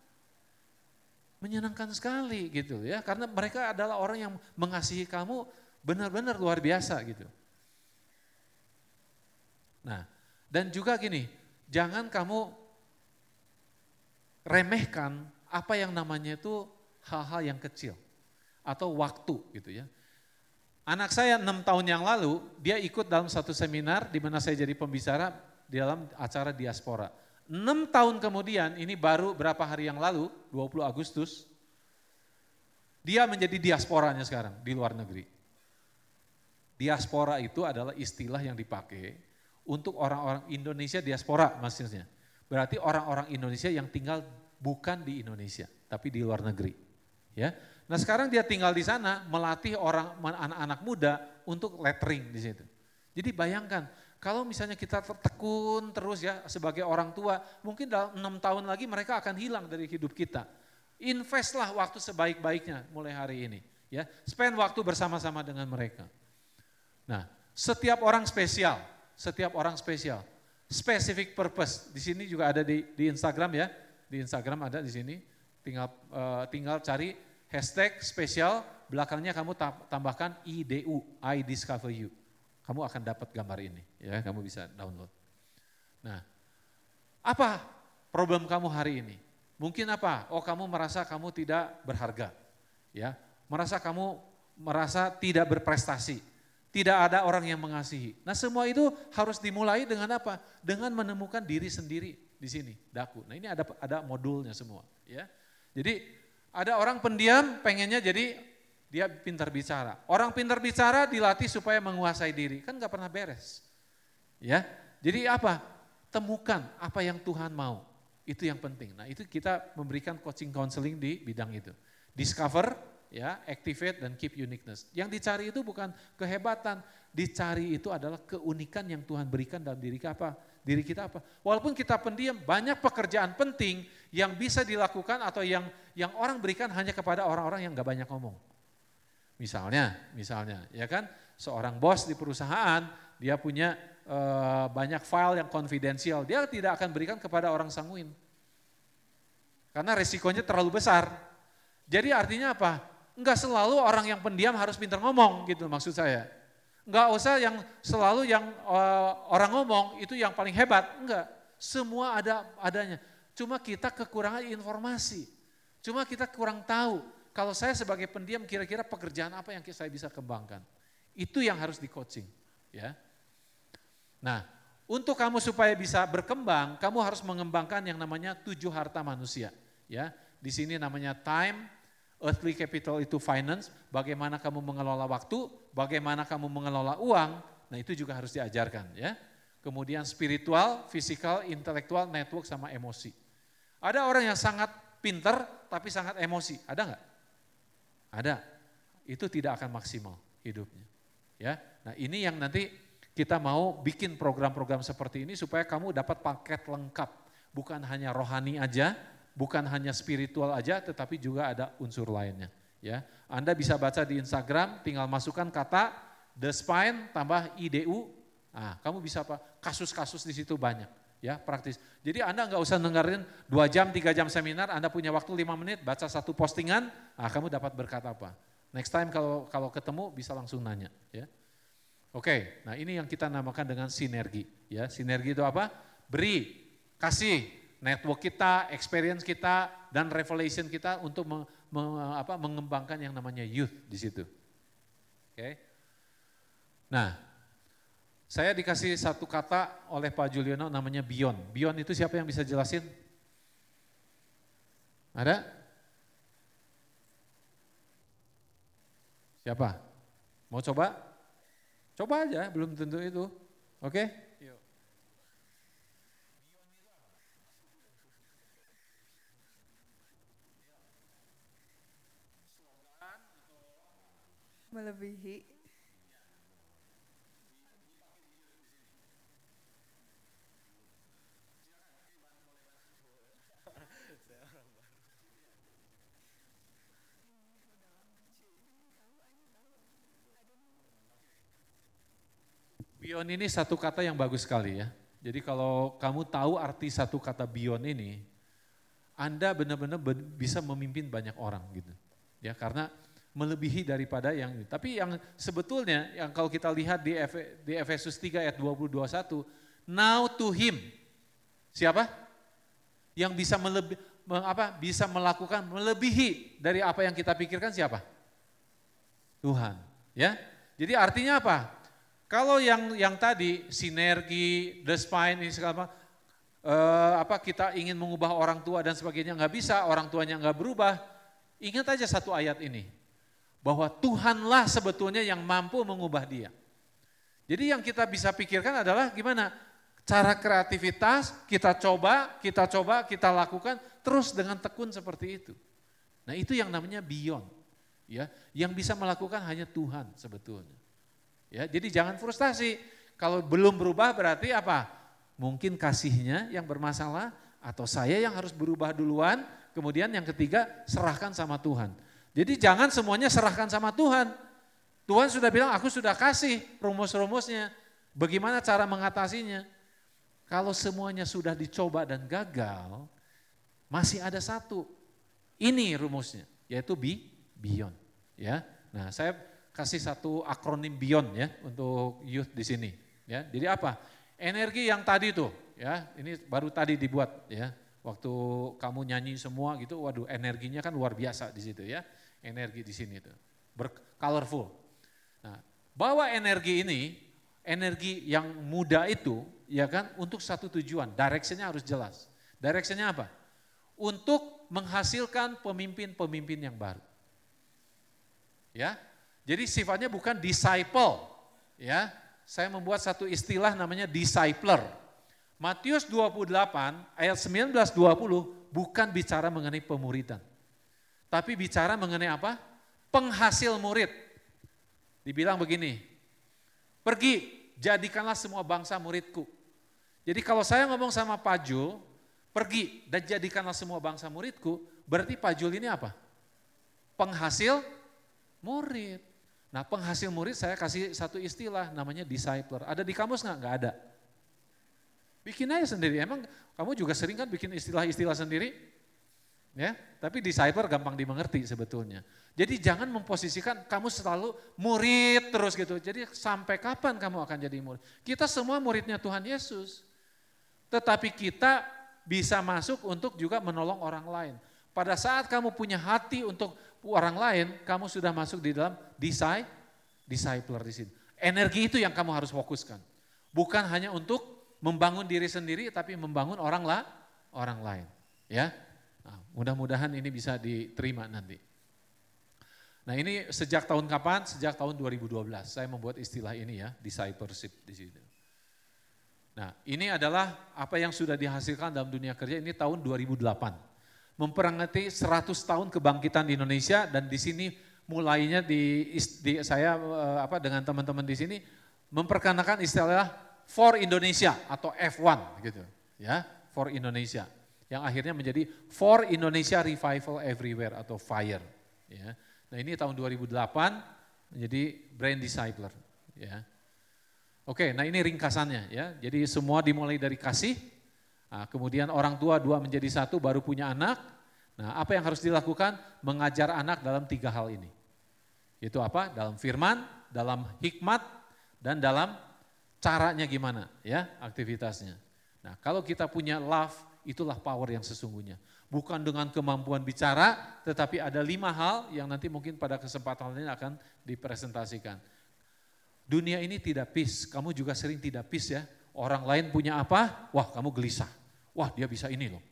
menyenangkan sekali gitu ya karena mereka adalah orang yang mengasihi kamu benar-benar luar biasa gitu. Nah, dan juga gini, jangan kamu remehkan apa yang namanya itu hal-hal yang kecil atau waktu gitu ya. Anak saya enam tahun yang lalu, dia ikut dalam satu seminar di mana saya jadi pembicara di dalam acara diaspora. Enam tahun kemudian, ini baru berapa hari yang lalu, 20 Agustus, dia menjadi diasporanya sekarang di luar negeri. Diaspora itu adalah istilah yang dipakai untuk orang-orang Indonesia diaspora maksudnya. Berarti orang-orang Indonesia yang tinggal bukan di Indonesia, tapi di luar negeri. Ya. Nah sekarang dia tinggal di sana melatih orang anak-anak muda untuk lettering di situ. Jadi bayangkan kalau misalnya kita tertekun terus ya sebagai orang tua, mungkin dalam enam tahun lagi mereka akan hilang dari hidup kita. Investlah waktu sebaik-baiknya mulai hari ini. Ya, spend waktu bersama-sama dengan mereka. Nah, setiap orang spesial, setiap orang spesial. Specific purpose. Di sini juga ada di, di Instagram ya. Di Instagram ada di sini. Tinggal uh, tinggal cari hashtag spesial, belakangnya kamu tambahkan IDU, I discover you kamu akan dapat gambar ini. Ya, kamu bisa download. Nah, apa problem kamu hari ini? Mungkin apa? Oh, kamu merasa kamu tidak berharga. Ya, merasa kamu merasa tidak berprestasi. Tidak ada orang yang mengasihi. Nah, semua itu harus dimulai dengan apa? Dengan menemukan diri sendiri di sini, daku. Nah, ini ada ada modulnya semua, ya. Jadi ada orang pendiam pengennya jadi dia pintar bicara. Orang pintar bicara dilatih supaya menguasai diri. Kan gak pernah beres. Ya, Jadi apa? Temukan apa yang Tuhan mau. Itu yang penting. Nah itu kita memberikan coaching counseling di bidang itu. Discover, ya, activate dan keep uniqueness. Yang dicari itu bukan kehebatan, dicari itu adalah keunikan yang Tuhan berikan dalam diri kita apa? Diri kita apa? Walaupun kita pendiam, banyak pekerjaan penting yang bisa dilakukan atau yang yang orang berikan hanya kepada orang-orang yang gak banyak ngomong. Misalnya, misalnya, ya kan, seorang bos di perusahaan, dia punya e, banyak file yang konfidensial, dia tidak akan berikan kepada orang sanguin. Karena resikonya terlalu besar. Jadi artinya apa? Enggak selalu orang yang pendiam harus pintar ngomong gitu maksud saya. Enggak usah yang selalu yang e, orang ngomong itu yang paling hebat, enggak. Semua ada adanya. Cuma kita kekurangan informasi. Cuma kita kurang tahu kalau saya sebagai pendiam kira-kira pekerjaan apa yang saya bisa kembangkan. Itu yang harus di coaching. Ya. Nah, untuk kamu supaya bisa berkembang, kamu harus mengembangkan yang namanya tujuh harta manusia. Ya, di sini namanya time, earthly capital itu finance, bagaimana kamu mengelola waktu, bagaimana kamu mengelola uang, nah itu juga harus diajarkan ya. Kemudian spiritual, physical, intelektual, network sama emosi. Ada orang yang sangat pinter tapi sangat emosi, ada nggak? Ada. Itu tidak akan maksimal hidupnya. Ya. Nah, ini yang nanti kita mau bikin program-program seperti ini supaya kamu dapat paket lengkap. Bukan hanya rohani aja, bukan hanya spiritual aja, tetapi juga ada unsur lainnya. Ya, Anda bisa baca di Instagram, tinggal masukkan kata the spine tambah IDU. Nah, kamu bisa apa? Kasus-kasus di situ banyak ya praktis. Jadi Anda nggak usah dengerin dua jam, tiga jam seminar, Anda punya waktu lima menit, baca satu postingan, ah kamu dapat berkata apa? Next time kalau kalau ketemu bisa langsung nanya ya. Oke, nah ini yang kita namakan dengan sinergi ya. Sinergi itu apa? Beri, kasih network kita, experience kita dan revelation kita untuk me, me, apa, mengembangkan yang namanya youth di situ. Oke. Nah, saya dikasih satu kata oleh Pak Juliono namanya beyond. Beyond itu siapa yang bisa jelasin? Ada? Siapa? Mau coba? Coba aja, belum tentu itu. Oke? Yuk. Melebihi. Beyond ini satu kata yang bagus sekali ya. Jadi kalau kamu tahu arti satu kata beyond ini, Anda benar-benar bisa memimpin banyak orang gitu. Ya, karena melebihi daripada yang ini. Tapi yang sebetulnya yang kalau kita lihat di, di Efesus 3 ayat 20 21, now to him. Siapa? Yang bisa melebih, apa, bisa melakukan melebihi dari apa yang kita pikirkan siapa? Tuhan, ya. Jadi artinya apa? Kalau yang yang tadi sinergi, the spine ini segala uh, apa kita ingin mengubah orang tua dan sebagainya nggak bisa, orang tuanya nggak berubah. Ingat aja satu ayat ini bahwa Tuhanlah sebetulnya yang mampu mengubah dia. Jadi yang kita bisa pikirkan adalah gimana cara kreativitas kita coba, kita coba, kita lakukan terus dengan tekun seperti itu. Nah itu yang namanya beyond, ya, yang bisa melakukan hanya Tuhan sebetulnya. Ya, jadi jangan frustasi. Kalau belum berubah berarti apa? Mungkin kasihnya yang bermasalah atau saya yang harus berubah duluan. Kemudian yang ketiga serahkan sama Tuhan. Jadi jangan semuanya serahkan sama Tuhan. Tuhan sudah bilang aku sudah kasih rumus-rumusnya. Bagaimana cara mengatasinya? Kalau semuanya sudah dicoba dan gagal, masih ada satu. Ini rumusnya, yaitu be beyond. Ya, nah saya kasih satu akronim Beyond ya untuk youth di sini. Ya, jadi apa? Energi yang tadi tuh, ya, ini baru tadi dibuat ya. Waktu kamu nyanyi semua gitu, waduh energinya kan luar biasa di situ ya. Energi di sini tuh, bercolorful. Nah, bawa energi ini, energi yang muda itu, ya kan, untuk satu tujuan. Directionnya harus jelas. Directionnya apa? Untuk menghasilkan pemimpin-pemimpin yang baru. Ya, jadi sifatnya bukan disciple, ya. Saya membuat satu istilah namanya discipler. Matius 28 ayat 19 20 bukan bicara mengenai pemuridan. Tapi bicara mengenai apa? Penghasil murid. Dibilang begini, pergi jadikanlah semua bangsa muridku. Jadi kalau saya ngomong sama Pak Jul, pergi dan jadikanlah semua bangsa muridku, berarti Pak Jul ini apa? Penghasil murid. Nah penghasil murid saya kasih satu istilah namanya discipler. Ada di kamus nggak? Nggak ada. Bikin aja sendiri. Emang kamu juga sering kan bikin istilah-istilah sendiri? Ya, tapi discipler gampang dimengerti sebetulnya. Jadi jangan memposisikan kamu selalu murid terus gitu. Jadi sampai kapan kamu akan jadi murid? Kita semua muridnya Tuhan Yesus. Tetapi kita bisa masuk untuk juga menolong orang lain. Pada saat kamu punya hati untuk orang lain, kamu sudah masuk di dalam disai, discipler di sini. Energi itu yang kamu harus fokuskan. Bukan hanya untuk membangun diri sendiri, tapi membangun orang lah, orang lain. Ya, nah, mudah-mudahan ini bisa diterima nanti. Nah ini sejak tahun kapan? Sejak tahun 2012 saya membuat istilah ini ya, discipleship di sini. Nah ini adalah apa yang sudah dihasilkan dalam dunia kerja ini tahun 2008 memperingati 100 tahun kebangkitan di Indonesia dan di sini mulainya di, di saya eh, apa dengan teman-teman di sini memperkenalkan istilah for Indonesia atau F1 gitu ya for Indonesia yang akhirnya menjadi for Indonesia Revival Everywhere atau FIRE ya. Nah ini tahun 2008 menjadi brand discipler ya. Oke, nah ini ringkasannya ya. Jadi semua dimulai dari kasih, Nah, kemudian orang tua dua menjadi satu baru punya anak. Nah apa yang harus dilakukan? Mengajar anak dalam tiga hal ini. Itu apa? Dalam firman, dalam hikmat, dan dalam caranya gimana ya aktivitasnya. Nah kalau kita punya love, itulah power yang sesungguhnya. Bukan dengan kemampuan bicara, tetapi ada lima hal yang nanti mungkin pada kesempatan ini akan dipresentasikan. Dunia ini tidak peace, kamu juga sering tidak peace ya. Orang lain punya apa? Wah kamu gelisah. Wah dia bisa ini loh.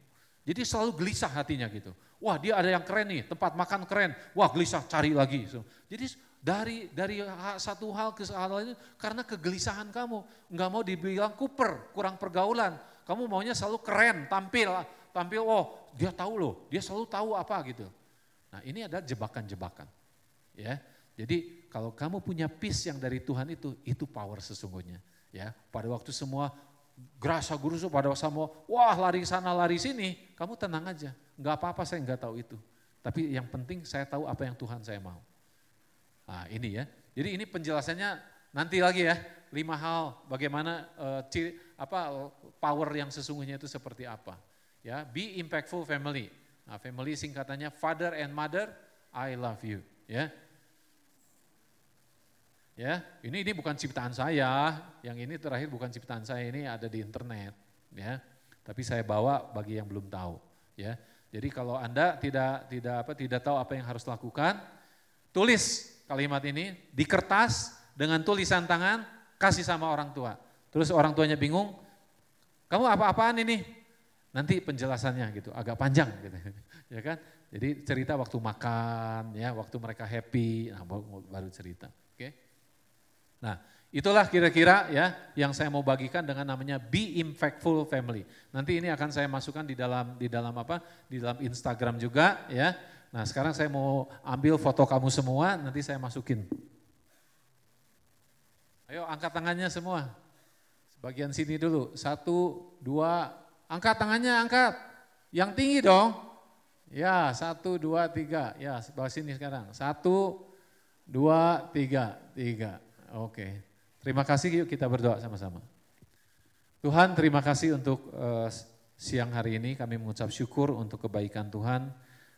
Jadi selalu gelisah hatinya gitu. Wah dia ada yang keren nih, tempat makan keren. Wah gelisah cari lagi. Jadi dari dari satu hal ke hal lain karena kegelisahan kamu. Nggak mau dibilang kuper, kurang pergaulan. Kamu maunya selalu keren, tampil. Tampil, oh dia tahu loh, dia selalu tahu apa gitu. Nah ini adalah jebakan-jebakan. Ya, Jadi kalau kamu punya peace yang dari Tuhan itu, itu power sesungguhnya. Ya, pada waktu semua gerasa gurusu pada sama wah lari sana lari sini, kamu tenang aja. Enggak apa-apa saya enggak tahu itu. Tapi yang penting saya tahu apa yang Tuhan saya mau. Nah ini ya, jadi ini penjelasannya nanti lagi ya, lima hal bagaimana uh, ciri, apa power yang sesungguhnya itu seperti apa. Ya, be impactful family. Nah, family singkatannya father and mother, I love you. Ya, Ya, ini ini bukan ciptaan saya, yang ini terakhir bukan ciptaan saya, ini ada di internet, ya. Tapi saya bawa bagi yang belum tahu, ya. Jadi kalau Anda tidak tidak apa tidak tahu apa yang harus lakukan, tulis kalimat ini di kertas dengan tulisan tangan, kasih sama orang tua. Terus orang tuanya bingung, kamu apa-apaan ini? Nanti penjelasannya gitu, agak panjang gitu. ya kan? Jadi cerita waktu makan, ya, waktu mereka happy, nah baru cerita. Nah, itulah kira-kira ya yang saya mau bagikan dengan namanya Be Impactful Family. Nanti ini akan saya masukkan di dalam di dalam apa? Di dalam Instagram juga ya. Nah, sekarang saya mau ambil foto kamu semua, nanti saya masukin. Ayo angkat tangannya semua. Sebagian sini dulu. Satu, dua, angkat tangannya, angkat. Yang tinggi dong. Ya, satu, dua, tiga. Ya, sebelah sini sekarang. Satu, dua, tiga, tiga. Oke, terima kasih yuk kita berdoa sama-sama. Tuhan terima kasih untuk uh, siang hari ini kami mengucap syukur untuk kebaikan Tuhan.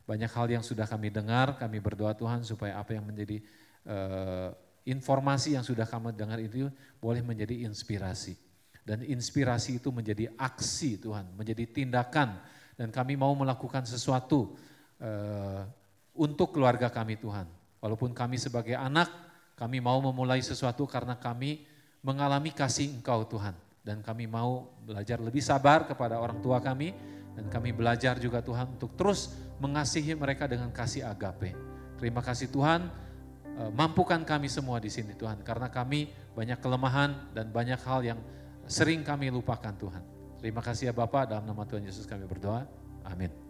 Banyak hal yang sudah kami dengar, kami berdoa Tuhan supaya apa yang menjadi uh, informasi yang sudah kami dengar itu boleh menjadi inspirasi. Dan inspirasi itu menjadi aksi Tuhan, menjadi tindakan. Dan kami mau melakukan sesuatu uh, untuk keluarga kami Tuhan. Walaupun kami sebagai anak kami mau memulai sesuatu karena kami mengalami kasih Engkau Tuhan. Dan kami mau belajar lebih sabar kepada orang tua kami. Dan kami belajar juga Tuhan untuk terus mengasihi mereka dengan kasih agape. Terima kasih Tuhan, e, mampukan kami semua di sini Tuhan. Karena kami banyak kelemahan dan banyak hal yang sering kami lupakan Tuhan. Terima kasih ya Bapak, dalam nama Tuhan Yesus kami berdoa. Amin.